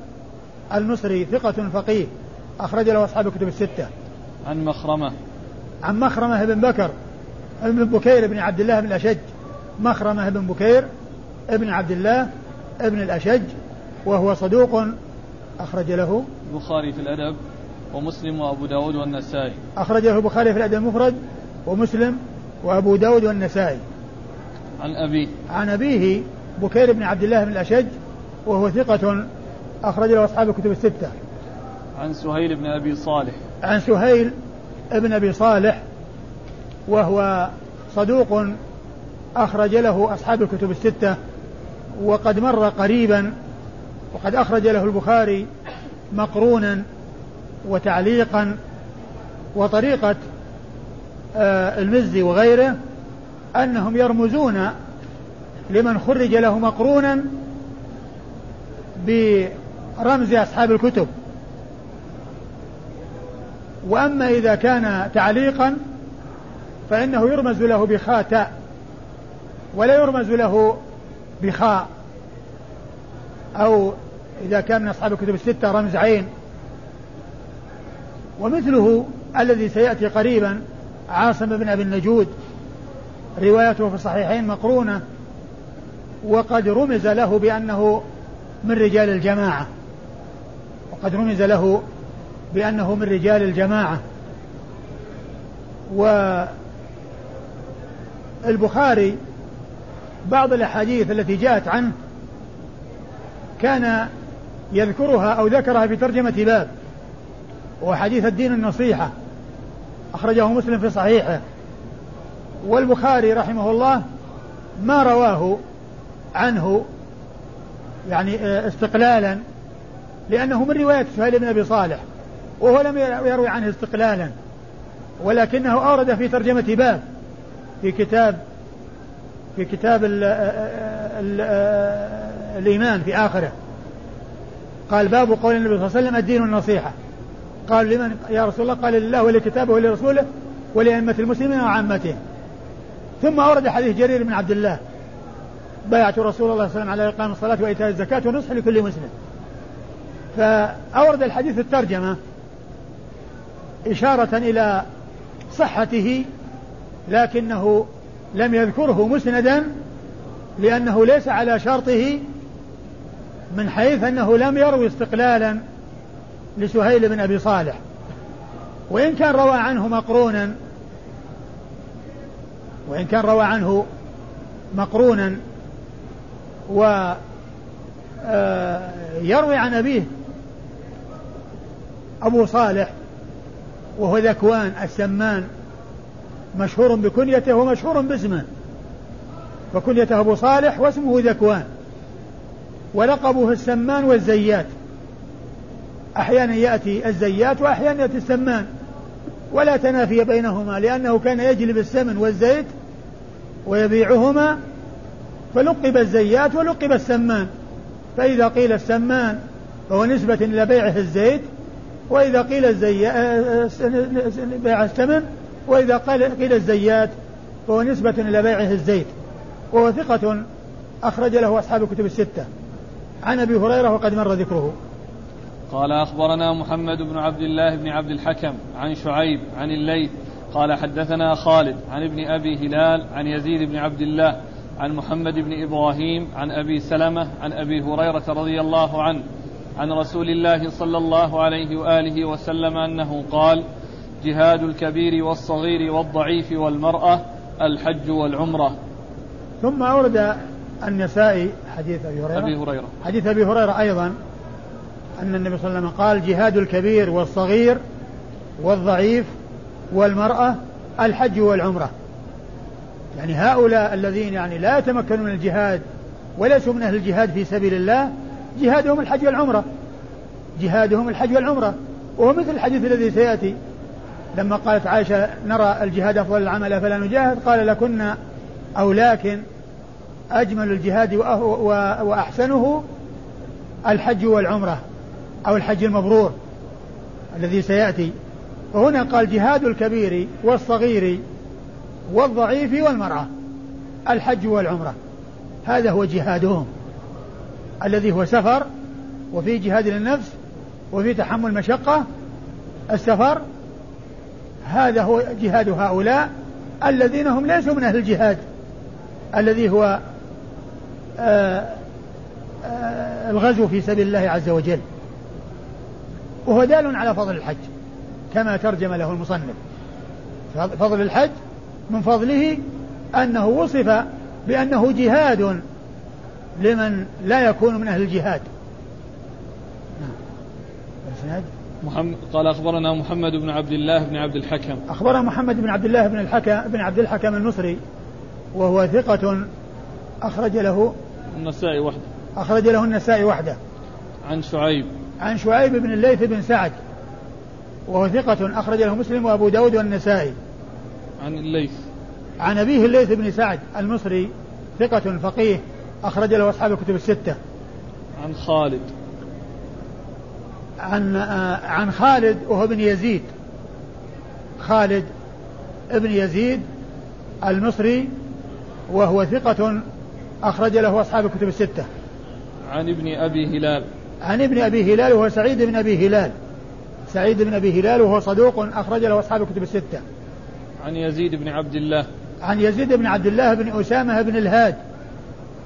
المصري ثقة فقيه. أخرج له أصحاب الكتب الستة. عن مخرمة. عن مخرمة بن بكر ابن بكير بن عبد الله بن الأشج. مخرمة بن بكير ابن عبد الله ابن الأشج وهو صدوق أخرج له. البخاري في الأدب ومسلم وأبو داود والنسائي. أخرج له البخاري في الأدب المفرد ومسلم وأبو داود والنسائي. عن أبيه. عن أبيه بكير بن عبد الله بن الأشج وهو ثقة أخرج له أصحاب الكتب الستة. عن سهيل بن أبي صالح. عن سهيل بن أبي صالح وهو صدوق أخرج له أصحاب الكتب الستة وقد مر قريبا وقد أخرج له البخاري مقرونا وتعليقا وطريقة آه، المزي وغيره أنهم يرمزون لمن خرج له مقرونا برمز أصحاب الكتب. وأما إذا كان تعليقا فإنه يرمز له بخاء تاء ولا يرمز له بخاء. أو إذا كان من أصحاب الكتب الستة رمز عين. ومثله الذي سيأتي قريبا عاصم بن أبي النجود. روايته في الصحيحين مقرونة. وقد رمز له بأنه من رجال الجماعة. وقد رمز له بأنه من رجال الجماعة. والبخاري بعض الأحاديث التي جاءت عنه كان يذكرها أو ذكرها في ترجمة باب وحديث الدين النصيحة أخرجه مسلم في صحيحه. والبخاري رحمه الله ما رواه عنه يعني آه، استقلالا لأنه من رواية سهيل بن أبي صالح وهو لم يروي عنه استقلالا ولكنه أورد في ترجمة باب في كتاب في كتاب ال ال الإيمان في آخره. قال باب قول النبي صلى الله عليه وسلم الدين النصيحة قال لمن يا رسول الله قال لله ولكتابه ولرسوله ولأئمة المسلمين وعامتهم. ثم أورد حديث جرير بن عبد الله بايعت رسول الله صلى الله عليه وسلم على إقام الصلاة وإيتاء الزكاة ونصح لكل مسلم. فأورد الحديث الترجمة إشارة إلى صحته لكنه لم يذكره مسندا لأنه ليس على شرطه من حيث أنه لم يروي استقلالا لسهيل بن أبي صالح. وإن كان روى عنه مقرونا وإن كان روى عنه مقرونا و آه، عن أبيه أبو صالح وهو ذكوان السمان مشهور بكنيته ومشهور باسمه. فكنيته أبو صالح واسمه ذكوان. ولقبه السمان والزيات. أحيانا يأتي الزيات وأحيانا يأتي السمان. ولا تنافي بينهما لأنه كان يجلب السمن والزيت ويبيعهما. فلقب الزيات ولقب السمان. فإذا قيل السمان فهو نسبة إلى بيعه الزيت وإذا قيل الزيات بيع السمن وإذا قيل, قيل الزيات فهو نسبة إلى بيعه الزيت وهو ثقة أخرج له أصحاب الكتب الستة. عن أبي هريرة وقد مر ذكره. قال أخبرنا محمد بن عبد الله بن عبد الحكم عن شعيب عن الليث قال حدثنا خالد عن ابن أبي هلال عن يزيد بن عبد الله عن محمد بن إبراهيم عن أبي سلمة عن أبي هريرة رضي الله عنه عن رسول الله صلى الله عليه وآله وسلم أنه قال جهاد الكبير والصغير والضعيف والمرأة الحج والعمرة. ثم أورد النسائي حديث أبي هريرة. أبي هريرة. حديث أبي هريرة أيضا أن النبي صلى الله عليه وسلم قال جهاد الكبير والصغير والضعيف والمرأة الحج والعمرة. يعني هؤلاء الذين يعني لا يتمكنون من الجهاد وليسوا من أهل الجهاد في سبيل الله جهادهم الحج والعمرة. جهادهم الحج والعمرة. وهو مثل الحديث الذي سيأتي. لما قالت عائشة نرى الجهاد أفضل العمل فلا نجاهد؟ قال لكن أو لكن أجمل الجهاد وأحسنه الحج والعمرة أو الحج المبرور الذي سيأتي. وهنا قال جهاد الكبير والصغير والضعيف والمرأة الحج والعمرة. هذا هو جهادهم. الذي هو سفر وفي جهاد للنفس وفي تحمل مشقة السفر هذا هو جهاد هؤلاء الذين هم ليسوا من أهل الجهاد. الذي هو آه، آه، الغزو في سبيل الله عز وجل. وهو دال على فضل الحج كما ترجم له المصنف. فضل الحج من فضله أنه وصف بأنه جهاد لمن لا يكون من أهل الجهاد. نعم. محمد قال أخبرنا محمد بن عبد الله بن عبد الحكم. أخبرنا محمد بن عبد الله بن الحكم بن عبد الحكم المصري وهو ثقة أخرج له النسائي وحده. أخرج له النسائي وحده. عن شعيب. عن شعيب بن الليث بن سعد وهو ثقة أخرج له مسلم وأبو داود والنسائي. عن الليث. عن أبيه الليث بن سعد المصري ثقة فقيه. أخرج له أصحاب الكتب الستة. عن خالد. عن آه، عن خالد وهو ابن يزيد. خالد ابن يزيد المصري وهو ثقة أخرج له أصحاب الكتب الستة. عن ابن أبي هلال. عن ابن أبي هلال وهو سعيد بن أبي هلال. سعيد بن أبي هلال وهو صدوق أخرج له أصحاب الكتب الستة. عن يزيد بن عبد الله. عن يزيد بن عبد الله بن أسامة بن الهاد.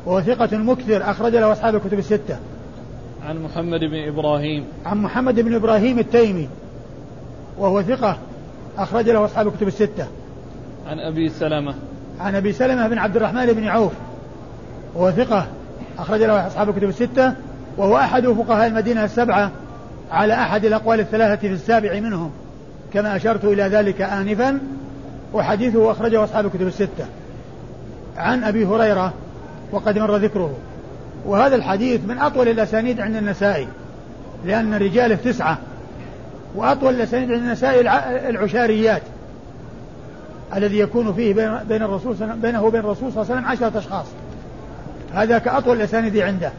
وهو ثقة مكثر أخرج له أصحاب الكتب الستة. عن محمد بن إبراهيم. عن محمد بن إبراهيم التيمي وهو ثقة أخرج له أصحاب الكتب الستة. عن أبي سلمة. عن أبي سلمة بن عبد الرحمن بن عوف وهو ثقة أخرج له أصحاب الكتب الستة. وهو أحد فقهاء المدينة السبعة على أحد الأقوال الثلاثة في السابع منهم كما أشرت إلى ذلك آنفا وحديثه أخرجه أصحاب الكتب الستة. عن أبي هريرة وقد مر ذكره. وهذا الحديث من أطول الأسانيد عند النسائي لأن الرجال تسعة وأطول الأسانيد عند النسائي العشاريات الذي يكون فيه بين الرسول بينه وبين الرسول صلى الله عليه وسلم عشرة أشخاص. هذا كأطول الأسانيد عنده.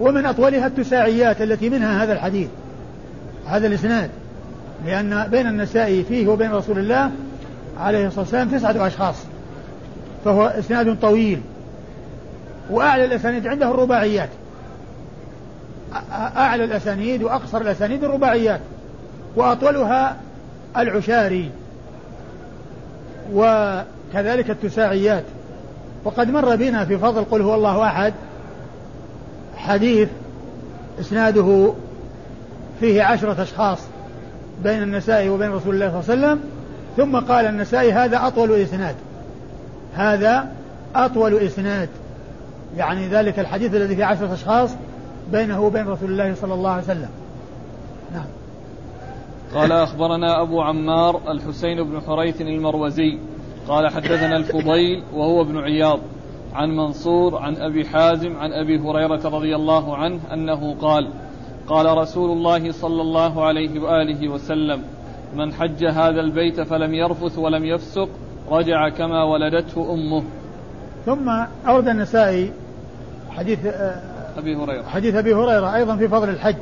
ومن أطولها التساعيات التي منها هذا الحديث هذا الإسناد لأن بين النسائي فيه وبين رسول الله عليه الصلاة والسلام تسعة أشخاص فهو إسناد طويل. وأعلى الأسانيد عنده الرباعيات. أعلى الأسانيد وأقصر الأسانيد الرباعيات. وأطولها العشاري. وكذلك التساعيات. وقد مر بنا في فضل قل هو الله أحد. حديث إسناده فيه عشرة أشخاص بين النسائي وبين رسول الله صلى الله عليه وسلم. ثم قال النسائي هذا أطول إسناد. هذا أطول إسناد. يعني ذلك الحديث الذي فيه عشرة أشخاص بينه وبين رسول الله صلى الله عليه وسلم. نعم. قال أخبرنا أبو عمار الحسين بن حريث المروزي. قال حدثنا الفضيل وهو ابن عياض. عن منصور عن أبي حازم عن أبي هريرة رضي الله عنه أنه قال قال رسول الله صلى الله عليه وآله وسلم من حج هذا البيت فلم يرفث ولم يفسق رجع كما ولدته أمه. ثم أورد النسائي حديث آه، أبي هريرة. حديث أبي هريرة أيضا في فضل الحج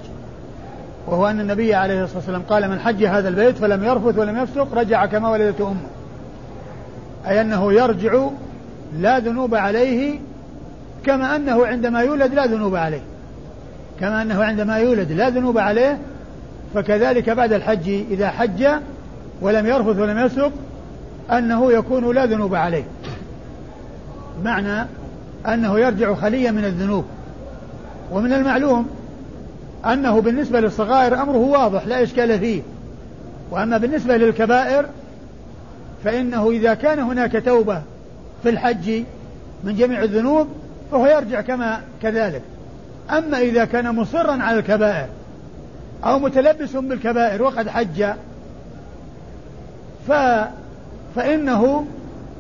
وهو أن النبي عليه الصلاة والسلام قال من حج هذا البيت فلم يرفث ولم يفسق رجع كما ولدته أمه. أي أنه يرجع لا ذنوب عليه كما أنه عندما يولد لا ذنوب عليه. كما أنه عندما يولد لا ذنوب عليه فكذلك بعد الحج إذا حج ولم يرفث ولم يسرق أنه يكون لا ذنوب عليه. معنى أنه يرجع خليا من الذنوب. ومن المعلوم أنه بالنسبة للصغائر أمره واضح لا إشكال فيه. وأما بالنسبة للكبائر فإنه إذا كان هناك توبة في الحج من جميع الذنوب فهو يرجع كما كذلك. أما إذا كان مصرا على الكبائر أو متلبس بالكبائر وقد حج ف فإنه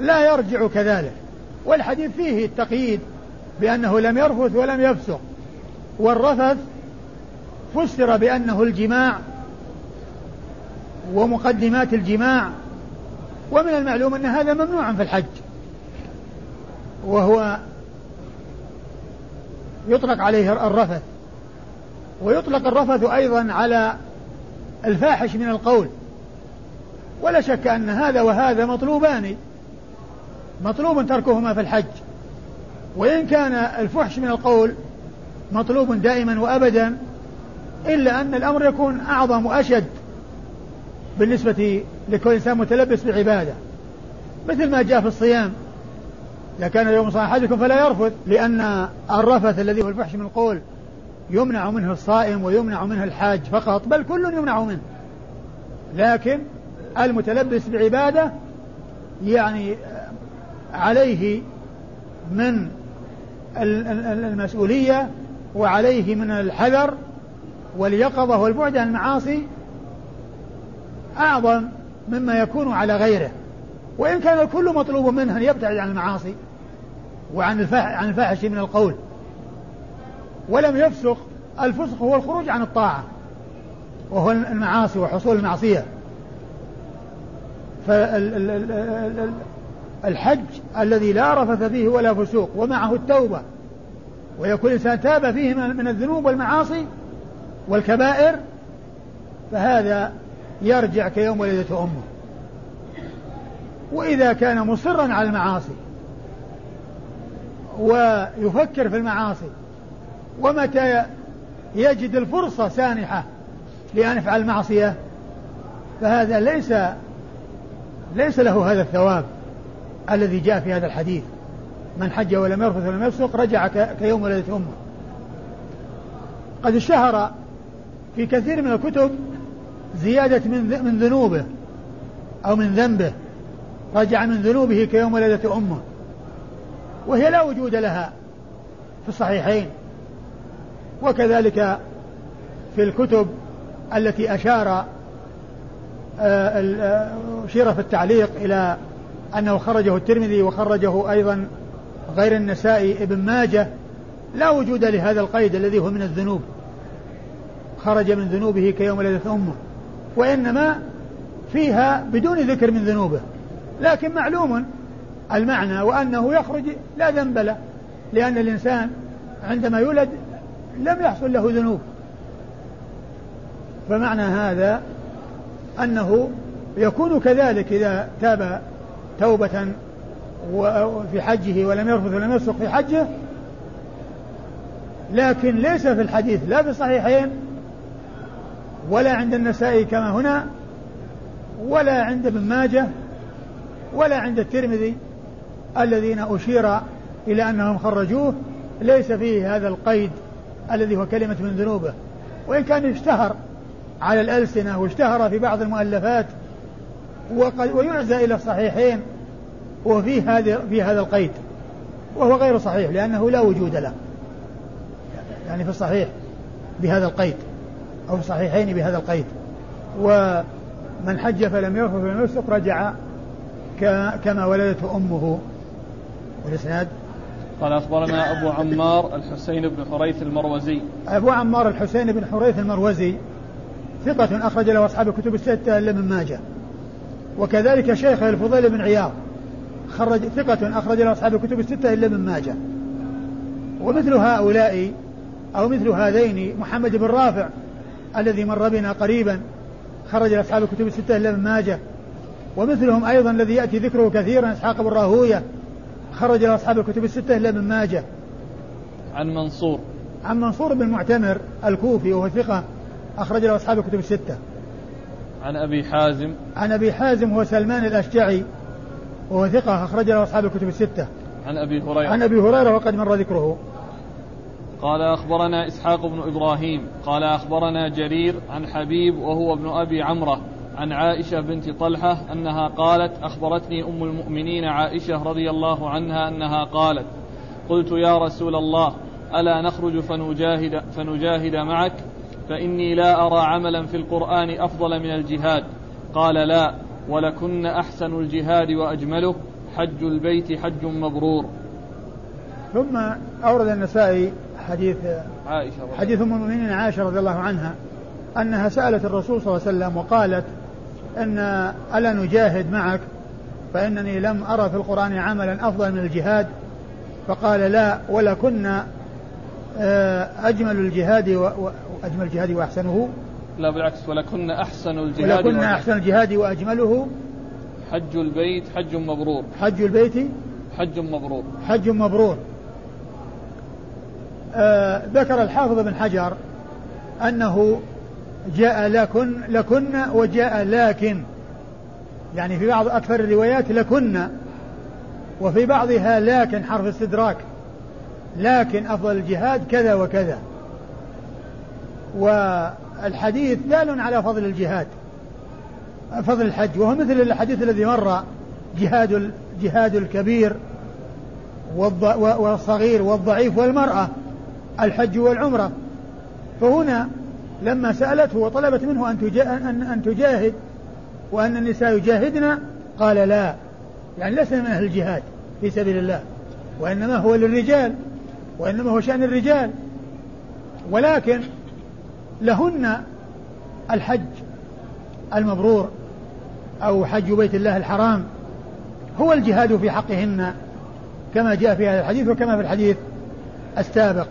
لا يرجع كذلك. والحديث فيه التقييد بأنه لم يرفث ولم يفسق والرفث فسر بأنه الجماع ومقدمات الجماع ومن المعلوم أن هذا ممنوع في الحج وهو يطلق عليه الرفث ويطلق الرفث أيضا على الفاحش من القول ولا شك أن هذا وهذا مطلوبان مطلوب تركهما في الحج. وإن كان الفحش من القول مطلوب دائما وأبدا إلا أن الأمر يكون أعظم وأشد بالنسبة لكل إنسان متلبس بعبادة. مثل ما جاء في الصيام إذا كان يوم صام أحدكم فلا يرفث لأن الرفث الذي هو الفحش من القول يمنع منه الصائم ويمنع منه الحاج فقط بل كل يمنع منه. لكن المتلبس بعبادة يعني عليه من المسؤولية وعليه من الحذر واليقظة والبعد عن المعاصي أعظم مما يكون على غيره. وإن كان الكل مطلوب منه أن يبتعد عن المعاصي وعن عن الفاحش من القول. ولم يفسق الفسق هو الخروج عن الطاعة وهو المعاصي وحصول المعصية. فالحج الذي لا رفث فيه ولا فسوق ومعه التوبة. ويكون الإنسان تاب فيه من الذنوب والمعاصي والكبائر فهذا يرجع كيوم ولدته أمه. وإذا كان مصرا على المعاصي ويفكر في المعاصي ومتى يجد الفرصة سانحة لأن يفعل المعصية فهذا ليس ليس له هذا الثواب. الذي جاء في هذا الحديث. من حج ولم يرفث ولم يفسق رجع كيوم ولدته أمه. قد اشتهر في كثير من الكتب زيادة من من ذنوبه أو من ذنبه. رجع من ذنوبه كيوم ولدته أمه. وهي لا وجود لها في الصحيحين. وكذلك في الكتب التي أشار آه، آه، أشير في التعليق إلى أنه خرجه الترمذي وخرجه أيضا غير النسائي ابن ماجه لا وجود لهذا القيد الذي هو من الذنوب. خرج من ذنوبه كيوم ولدت أمه. وإنما فيها بدون ذكر من ذنوبه. لكن معلوم المعنى وأنه يخرج لا ذنب له لأن الإنسان عندما يولد لم يحصل له ذنوب. فمعنى هذا أنه يكون كذلك إذا تاب توبة في حجه ولم يرفث ولم يسرق في حجه لكن ليس في الحديث لا في الصحيحين ولا عند النسائي كما هنا ولا عند ابن ماجه ولا عند الترمذي الذين أشير إلى أنهم خرجوه ليس فيه هذا القيد الذي هو كلمة من ذنوبه. وإن كان اشتهر على الألسنة واشتهر في بعض المؤلفات ويعزى إلى الصحيحين وفي هذا في هذا القيد وهو غير صحيح لأنه لا وجود له. يعني في الصحيح بهذا القيد أو في الصحيحين بهذا القيد. ومن حج فلم يرفض فلم يفسق رجع كما ولدته أمه. والإسناد؟ قال أخبرنا أبو عمار الحسين بن حريث المروزي. أبو عمار الحسين بن حريث المروزي ثقة أخرج له أصحاب الكتب الستة إلا من ماجه. وكذلك شيخه الفضيل بن عياض خرج ثقة أخرج له أصحاب الكتب الستة إلا من ماجه. ومثل هؤلاء أو مثل هذين محمد بن رافع الذي مر بنا قريبا خرج أصحاب الكتب الستة إلا من ماجه. ومثلهم أيضا الذي يأتي ذكره كثيرا إسحاق بن راهوية خرج أصحاب الكتب الستة إلا من ماجه. عن منصور. عن منصور بن معتمر الكوفي وهو ثقة أخرج له أصحاب الكتب الستة. عن أبي حازم. عن أبي حازم هو سلمان الأشجعي وهو ثقة أخرج له أصحاب الكتب الستة. عن أبي هريرة. عن أبي هريرة وقد مر ذكره. قال أخبرنا إسحاق بن إبراهيم قال أخبرنا جرير عن حبيب وهو ابن أبي عمرة عن عائشة بنت طلحة أنها قالت أخبرتني أم المؤمنين عائشة رضي الله عنها أنها قالت قلت يا رسول الله ألا نخرج فنجاهد, فنجاهد معك؟ فإني لا أرى عملا في القرآن أفضل من الجهاد. قال لا ولكن أحسن الجهاد وأجمله حج البيت حج مبرور. ثم أورد النسائي حديث عائشة حديث أم المؤمنين عائشة رضي الله عنها أنها سألت الرسول صلى الله عليه وسلم وقالت أن ألا نجاهد معك؟ فإنني لم أرى في القرآن عملا أفضل من الجهاد. فقال لا ولكن آه، أجمل الجهاد وأجمل الجهاد وأحسنه؟ لا بالعكس ولكن أحسن الجهاد ولكن أحسن الجهاد وأجمله؟ حج البيت حج مبرور. حج البيت؟ حج مبرور. حج مبرور. آه ذكر الحافظ بن حجر أنه جاء لكن لكن وجاء لكن. يعني في بعض أكثر الروايات لكن وفي بعضها لكن حرف استدراك. لكن أفضل الجهاد كذا وكذا. والحديث دال على فضل الجهاد فضل الحج وهو مثل الحديث الذي مر جهاد جهاد الكبير والصغير والضعيف والمرأة الحج والعمرة. فهنا لما سألته وطلبت منه أن أن تجاهد وأن النساء يجاهدن قال لا يعني لسنا من أهل الجهاد في سبيل الله وإنما هو للرجال وإنما هو شأن الرجال. ولكن لهن الحج المبرور أو حج بيت الله الحرام هو الجهاد في حقهن كما جاء في هذا الحديث وكما في الحديث السابق.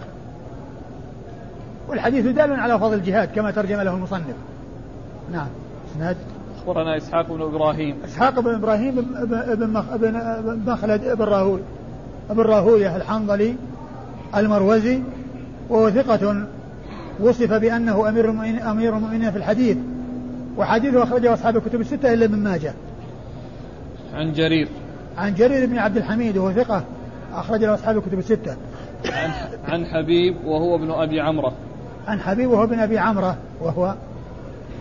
والحديث دال على فضل الجهاد كما ترجم له المصنف. نعم. إسناد؟ أخبرنا إسحاق بن إبراهيم. إسحاق بن إبراهيم بن بن مخلد بن راهوي بن راهويه الحنظلي المروزي وهو ثقة وصف بأنه أمير المؤمنين أمير المؤمنين في الحديث وحديثه أخرجه أصحاب الكتب الستة إلا ابن ماجه. عن جرير. عن جرير بن عبد الحميد وهو ثقة أخرج له أصحاب الكتب الستة. عن عن حبيب وهو ابن أبي عمرة. عن حبيب وهو ابن أبي عمرة وهو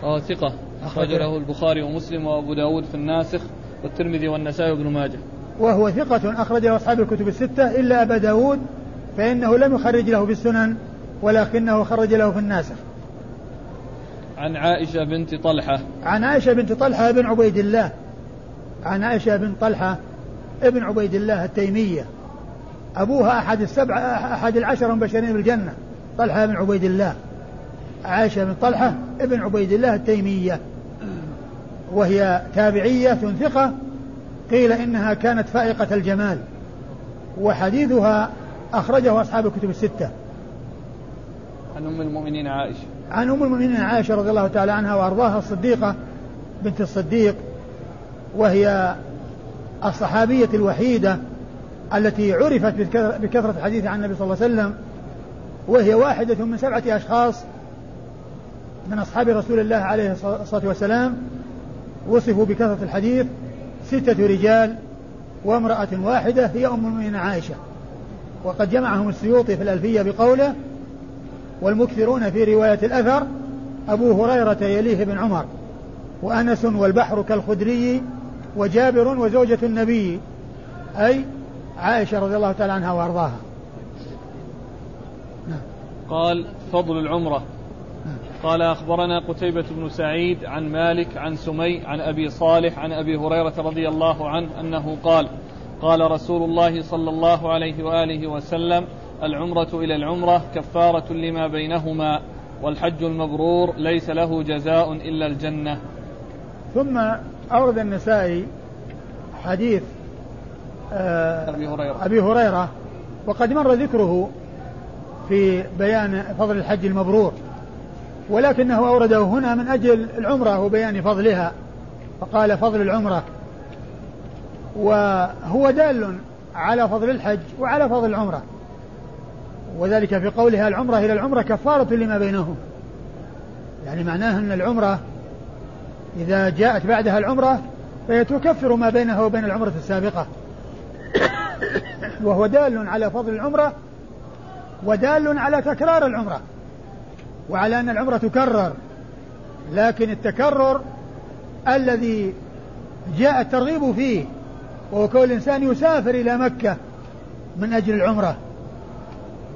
آه ثقة أخرج له البخاري ومسلم وأبو داود في الناسخ والترمذي والنسائي وابن ماجه. وهو ثقة أخرج له أصحاب الكتب الستة إلا أبا داود فإنه لم يخرج له في السنن ولكنه خرج له في الناسخ عن عائشة بنت طلحة. عن عائشة بنت طلحة بن عبيد الله. عن عائشة بن طلحة ابن عبيد الله التيمية. أبوها أحد السبع أحد العشر المبشرين بالجنة. طلحة بن عبيد الله. عائشة بن طلحة ابن عبيد الله التيمية. وهي تابعية ثقة. قيل إنها كانت فائقة الجمال. وحديثها أخرجه أصحاب الكتب الستة. عن أم المؤمنين عائشة. عن أم المؤمنين عائشة رضي الله تعالى عنها وأرضاها الصديقة بنت الصديق وهي الصحابية الوحيدة التي عرفت بكثرة الحديث عن النبي صلى الله عليه وسلم وهي واحدة من سبعة أشخاص من أصحاب رسول الله عليه الصلاة والسلام وصفوا بكثرة الحديث ستة رجال وامرأة واحدة هي أم المؤمنين عائشة. وقد جمعهم السيوطي في الألفية بقوله والمكثرون في رواية الأثر أبو هريرة يليه بن عمر وأنس والبحر كالخدري وجابر وزوجة النبي أي عائشة رضي الله تعالى عنها وأرضاها نعم. قال فضل العمرة نعم. قال أخبرنا قتيبة بن سعيد عن مالك عن سمي عن أبي صالح عن أبي هريرة رضي الله عنه أنه قال قال رسول الله صلى الله عليه وآله وسلم العمرة إلى العمرة كفارة لما بينهما والحج المبرور ليس له جزاء إلا الجنة. ثم أورد النسائي حديث آه أبي هريرة. أبي هريرة وقد مر ذكره في بيان فضل الحج المبرور ولكنه أورده هنا من أجل العمرة وبيان فضلها فقال فضل العمرة. وهو دال على فضل الحج وعلى فضل العمرة. وذلك في قولها العمرة إلى العمرة كفارة لما بينهم. يعني معناه أن العمرة إذا جاءت بعدها العمرة فهي تكفر ما بينها وبين العمرة السابقة. وهو دال على فضل العمرة ودال على تكرار العمرة وعلى أن العمرة تكرر. لكن التكرر الذي جاء الترغيب فيه وهو كون الإنسان يسافر إلى مكة من أجل العمرة.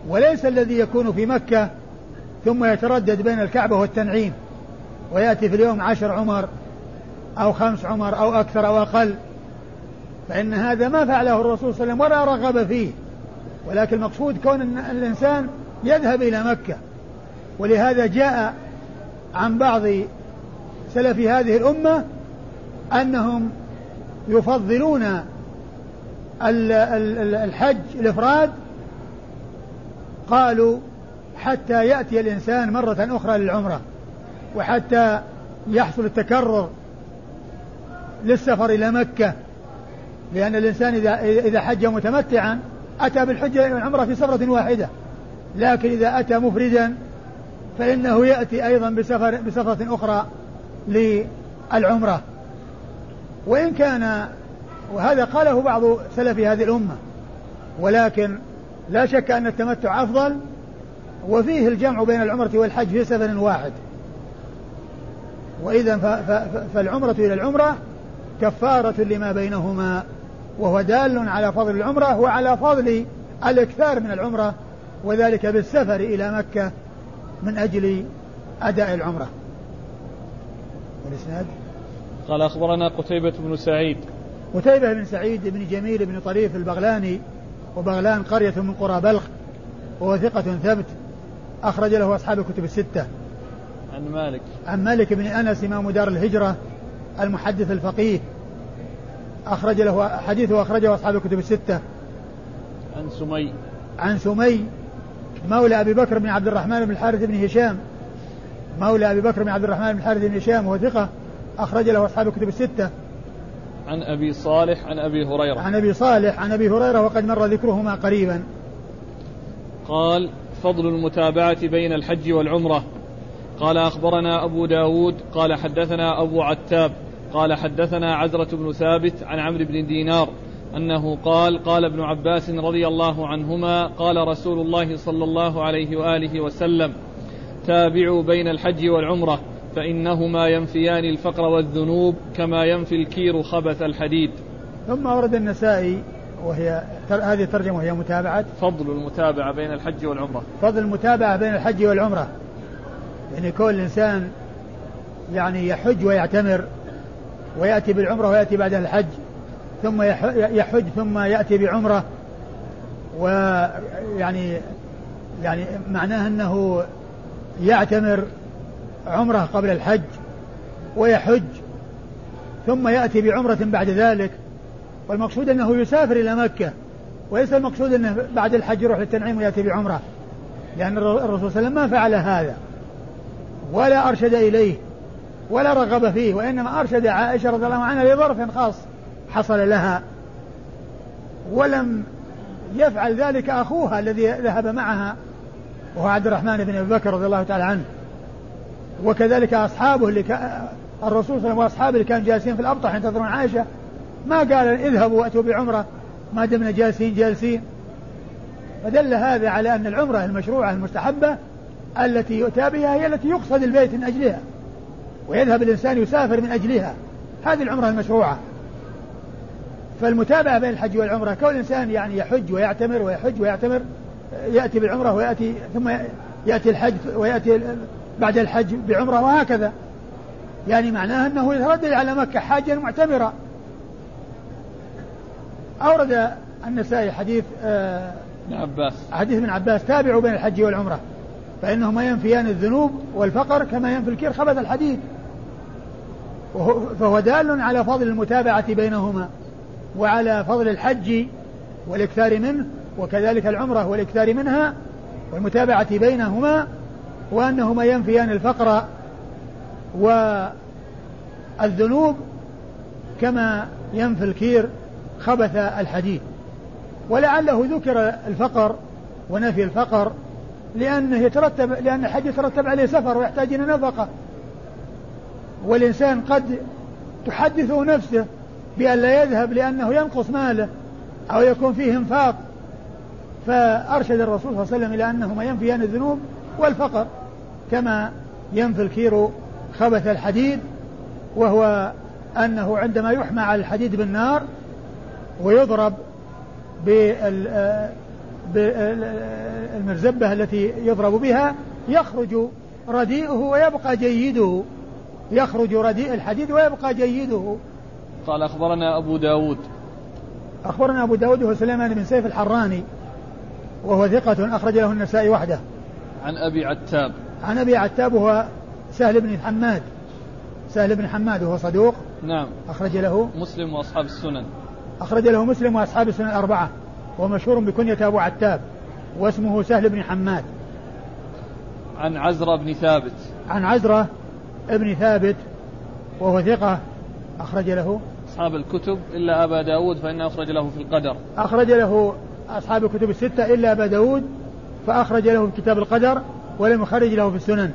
وليس الذي يكون في مكة ثم يتردد بين الكعبة والتنعيم ويأتي في اليوم عشر عمر أو خمس عمر أو أكثر أو أقل. فإن هذا ما فعله الرسول صلى الله عليه وسلم ولا رغب فيه. ولكن المقصود كون الإنسان يذهب إلى مكة. ولهذا جاء عن بعض سلف هذه الأمة أنهم يفضلون الحج الإفراد قالوا حتى يأتي الإنسان مرة أخرى للعمرة وحتى يحصل التكرر للسفر إلى مكة لأن الإنسان إذا إذا حج متمتعا أتى بالحجة والعمرة في سفرة واحدة لكن إذا أتى مفردا فإنه يأتي أيضا بسفر بسفرة أخرى للعمرة. وإن كان وهذا قاله بعض سلف هذه الأمة ولكن لا شك أن التمتع أفضل وفيه الجمع بين العمرة والحج في سفر واحد. وإذا فالعمرة إلى العمرة كفارة لما بينهما وهو دال على فضل العمرة وعلى فضل الإكثار من العمرة وذلك بالسفر إلى مكة من أجل أداء العمرة. والإسناد؟ قال أخبرنا قتيبة بن سعيد. قتيبة بن سعيد بن جميل بن طريف البغلاني وبغلان قرية من قرى بلخ وهو ثقة ثبت أخرج له أصحاب الكتب الستة. عن مالك. عن مالك بن أنس إمام دار الهجرة المحدث الفقيه أخرج له حديثه أخرجه أصحاب الكتب الستة. عن سمي. عن سمي مولى أبي بكر بن عبد الرحمن بن الحارث بن هشام. مولى أبي بكر بن عبد الرحمن بن الحارث بن هشام وهو ثقة أخرج له أصحاب الكتب الستة. عن أبي صالح عن أبي هريرة. عن أبي صالح عن أبي هريرة وقد مر ذكرهما قريبا. قال فضل المتابعة بين الحج والعمرة. قال أخبرنا أبو داود قال حدثنا أبو عتاب قال حدثنا عزرة بن ثابت عن عمرو بن دينار أنه قال قال ابن عباس رضي الله عنهما قال رسول الله صلى الله عليه وآله وسلم تابعوا بين الحج والعمرة. فإنهما ينفيان الفقر والذنوب كما ينفي الكير خبث الحديد. ثم ورد النسائي وهي هذه الترجمة وهي متابعة. فضل المتابعة بين الحج والعمرة. فضل المتابعة بين الحج والعمرة. يعني كل إنسان يعني يحج ويعتمر ويأتي بالعمرة ويأتي بعد الحج ثم يحج ثم يأتي بعمرة. ويعني يعني معناه أنه يعتمر عمرة قبل الحج ويحج ثم يأتي بعمرة بعد ذلك والمقصود أنه يسافر إلى مكة وليس المقصود أنه بعد الحج يروح للتنعيم ويأتي بعمرة لأن الرسول صلى الله عليه وسلم ما فعل هذا ولا أرشد إليه ولا رغب فيه وإنما أرشد عائشة رضي الله عنها لظرف خاص حصل لها ولم يفعل ذلك أخوها الذي ذهب معها وهو عبد الرحمن بن أبي بكر رضي الله تعالى عنه. وكذلك أصحابه اللي كان الرسول صلى الله عليه وسلم وأصحابه اللي كانوا جالسين في الأبطح ينتظرون عائشة. ما قال اذهبوا وأتوا بعمرة ما دمنا جالسين جالسين. فدل هذا على أن العمرة المشروعة المستحبة التي يؤتى بها هي التي يقصد البيت من أجلها ويذهب الإنسان يسافر من أجلها. هذه العمرة المشروعة. فالمتابعة بين الحج والعمرة كون الإنسان يعني يحج ويعتمر ويحج ويعتمر يأتي بالعمرة ويأتي ثم يأتي الحج ويأتي بعد الحج بعمرة وهكذا. يعني معناه أنه يتردد على مكة حاجا معتمرا. أورد النسائي حديث آه ابن عباس. حديث ابن عباس تابعوا بين الحج والعمرة. فإنهما ينفيان الذنوب والفقر كما ينفي الكير خبث الحديد فهو دال على فضل المتابعة بينهما وعلى فضل الحج والإكثار منه وكذلك العمرة والإكثار منها والمتابعة بينهما وأنهما ينفيان الفقر والذنوب كما ينفي الكير خبث الحديد. ولعله ذكر الفقر ونفي الفقر لأنه يترتب لأن الحج يترتب عليه سفر ويحتاج إلى نفقة. والإنسان قد تحدثه نفسه بأن لا يذهب لأنه ينقص ماله أو يكون فيه انفاق. فأرشد الرسول صلى الله عليه وسلم إلى أنهما ينفيان الذنوب والفقر. كما ينفي الكير خبث الحديد وهو أنه عندما يحمى على الحديد بالنار ويضرب بالمرزبة التي يضرب بها يخرج رديئه ويبقى جيده. يخرج رديء الحديد ويبقى جيده. قال أخبرنا أبو داود. أخبرنا أبو داود هو سليمان بن سيف الحراني وهو ثقة أخرج له النسائي وحده. عن أبي عتاب. عن أبي عتاب وهو سهل بن حماد. سهل بن حماد وهو صدوق. نعم. أخرج له مسلم وأصحاب السنن. أخرج له مسلم وأصحاب السنن الأربعة ومشهور بكنية أبو عتاب. واسمه سهل بن حماد. عن عزرة بن ثابت. عن عزرة ابن ثابت. وهو ثقة. أخرج له أصحاب الكتب إلا أبا داود فإنه أخرج له في القدر. أخرج له أصحاب الكتب الستة إلا أبا داود فأخرج له في كتاب القدر. ولم يخرج له في السنن.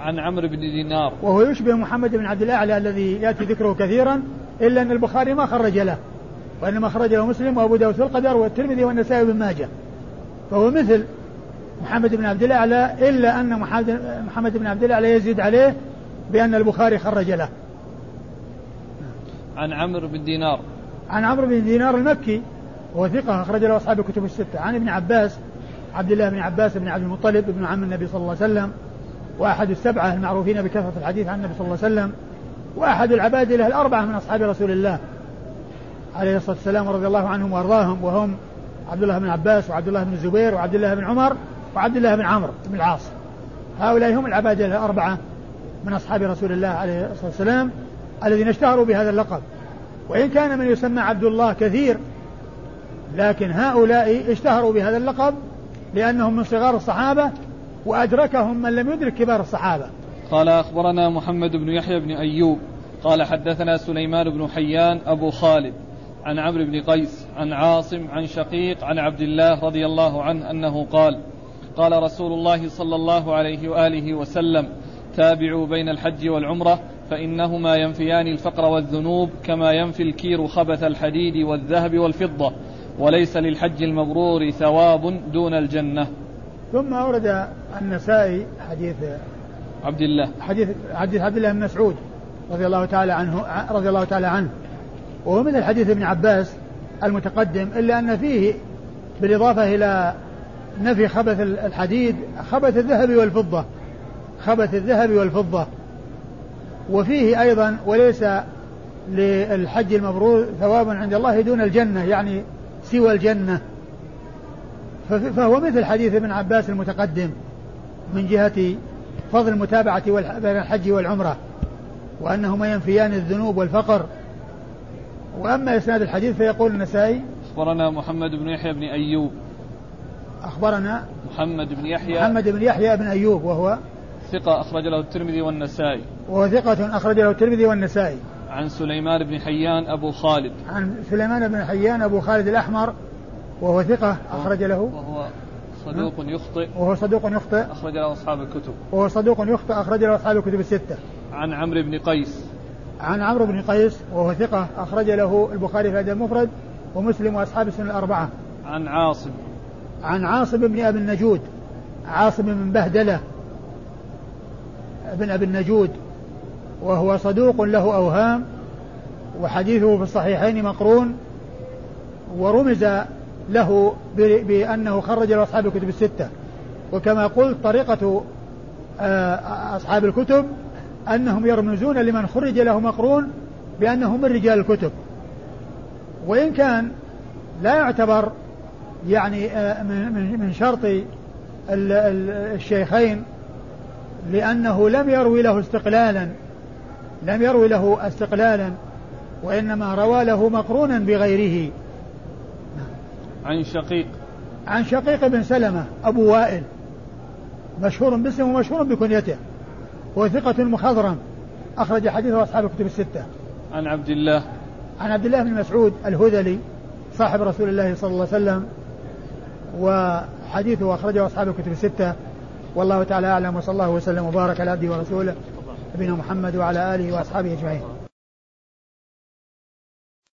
عن عمرو بن دينار. وهو يشبه محمد بن عبد الأعلى الذي يأتي ذكره كثيرا إلا أن البخاري ما خرج له وإنما خرج له مسلم وأبو داود في القدر والترمذي والنسائي بن ماجه. فهو مثل محمد بن عبد الأعلى إلا أن محمد بن عبد الأعلى يزيد عليه بأن البخاري خرج له. عن عمرو بن دينار. عن عمرو بن دينار المكي وهو ثقة أخرج له أصحاب الكتب الستة. عن ابن عباس عبد الله بن عباس بن عبد المطلب ابن عم النبي صلى الله عليه وسلم وأحد السبعة المعروفين بكثرة الحديث عن النبي صلى الله عليه وسلم وأحد العبادلة الأربعة من أصحاب رسول الله عليه الصلاة والسلام ورضي الله عنهم وأرضاهم وهم عبد الله بن عباس وعبد الله بن الزبير وعبد الله بن عمر وعبد الله بن عمرو بن العاص. هؤلاء هم العبادلة الأربعة من أصحاب رسول الله عليه الصلاة والسلام الذين اشتهروا بهذا اللقب. وإن كان من يسمى عبد الله كثير لكن هؤلاء اشتهروا بهذا اللقب لأنهم من صغار الصحابة وأدركهم من لم يدرك كبار الصحابة. قال أخبرنا محمد بن يحيى بن أيوب قال حدثنا سليمان بن حيان أبو خالد عن عمرو بن قيس عن عاصم عن شقيق عن عبد الله رضي الله عنه أنه قال قال رسول الله صلى الله عليه وآله وسلم تابعوا بين الحج والعمرة فإنهما ينفيان الفقر والذنوب كما ينفي الكير خبث الحديد والذهب والفضة. وليس للحج المبرور ثواب دون الجنة. ثم أورد النسائي حديث عبد الله. حديث حديث عبد الله بن مسعود رضي الله تعالى عنه رضي الله تعالى عنه. وهو مثل حديث ابن عباس المتقدم إلا أن فيه بالإضافة إلى نفي خبث الحديد خبث الذهب والفضة خبث الذهب والفضة. وفيه أيضا وليس للحج المبرور ثواب عند الله دون الجنة يعني سوى الجنة. فهو مثل حديث ابن عباس المتقدم من جهة فضل المتابعة بين الحج والعمرة وأنهما ينفيان الذنوب والفقر. وأما إسناد الحديث فيقول النسائي أخبرنا محمد بن يحيى بن أيوب. أخبرنا محمد بن يحيى. محمد بن يحيى بن أيوب وهو ثقة أخرج له الترمذي والنسائي. وهو ثقة أخرج له الترمذي والنسائي. عن سليمان بن حيان أبو خالد. عن سليمان بن حيان أبو خالد الأحمر وهو ثقة أخرج له. وهو صدوق يخطئ. وهو صدوق يخطئ. أخرج له أصحاب الكتب. وهو صدوق يخطئ أخرج له أصحاب الكتب الستة. عن عمرو بن قيس. عن عمرو بن قيس وهو ثقة أخرج له البخاري في الأدب المفرد ومسلم وأصحاب السنة الأربعة. عن عاصم. عن عاصم بن أبي النجود. عاصم بن بهدلة بن أبي النجود. وهو صدوق له أوهام وحديثه في الصحيحين مقرون ورمز له بأنه خرج له أصحاب الكتب الستة. وكما قلت طريقة آه، أصحاب الكتب أنهم يرمزون لمن خرج له مقرون بأنه من رجال الكتب. وإن كان لا يعتبر يعني آه، من شرط الشيخين لأنه لم يروي له استقلالا لم يروي له استقلالا وإنما روى له مقرونا بغيره. عن شقيق. عن شقيق بن سلمة أبو وائل. مشهور باسمه ومشهور بكنيته. هو ثقة مخضرم. أخرج حديثه أصحاب الكتب الستة. عن عبد الله. عن عبد الله بن مسعود الهذلي صاحب رسول الله صلى الله عليه وسلم. وحديثه أخرجه أصحاب الكتب الستة. والله تعالى أعلم وصلى الله وسلم وبارك على عبده ورسوله. نبينا محمد وعلى آله وأصحابه أجمعين.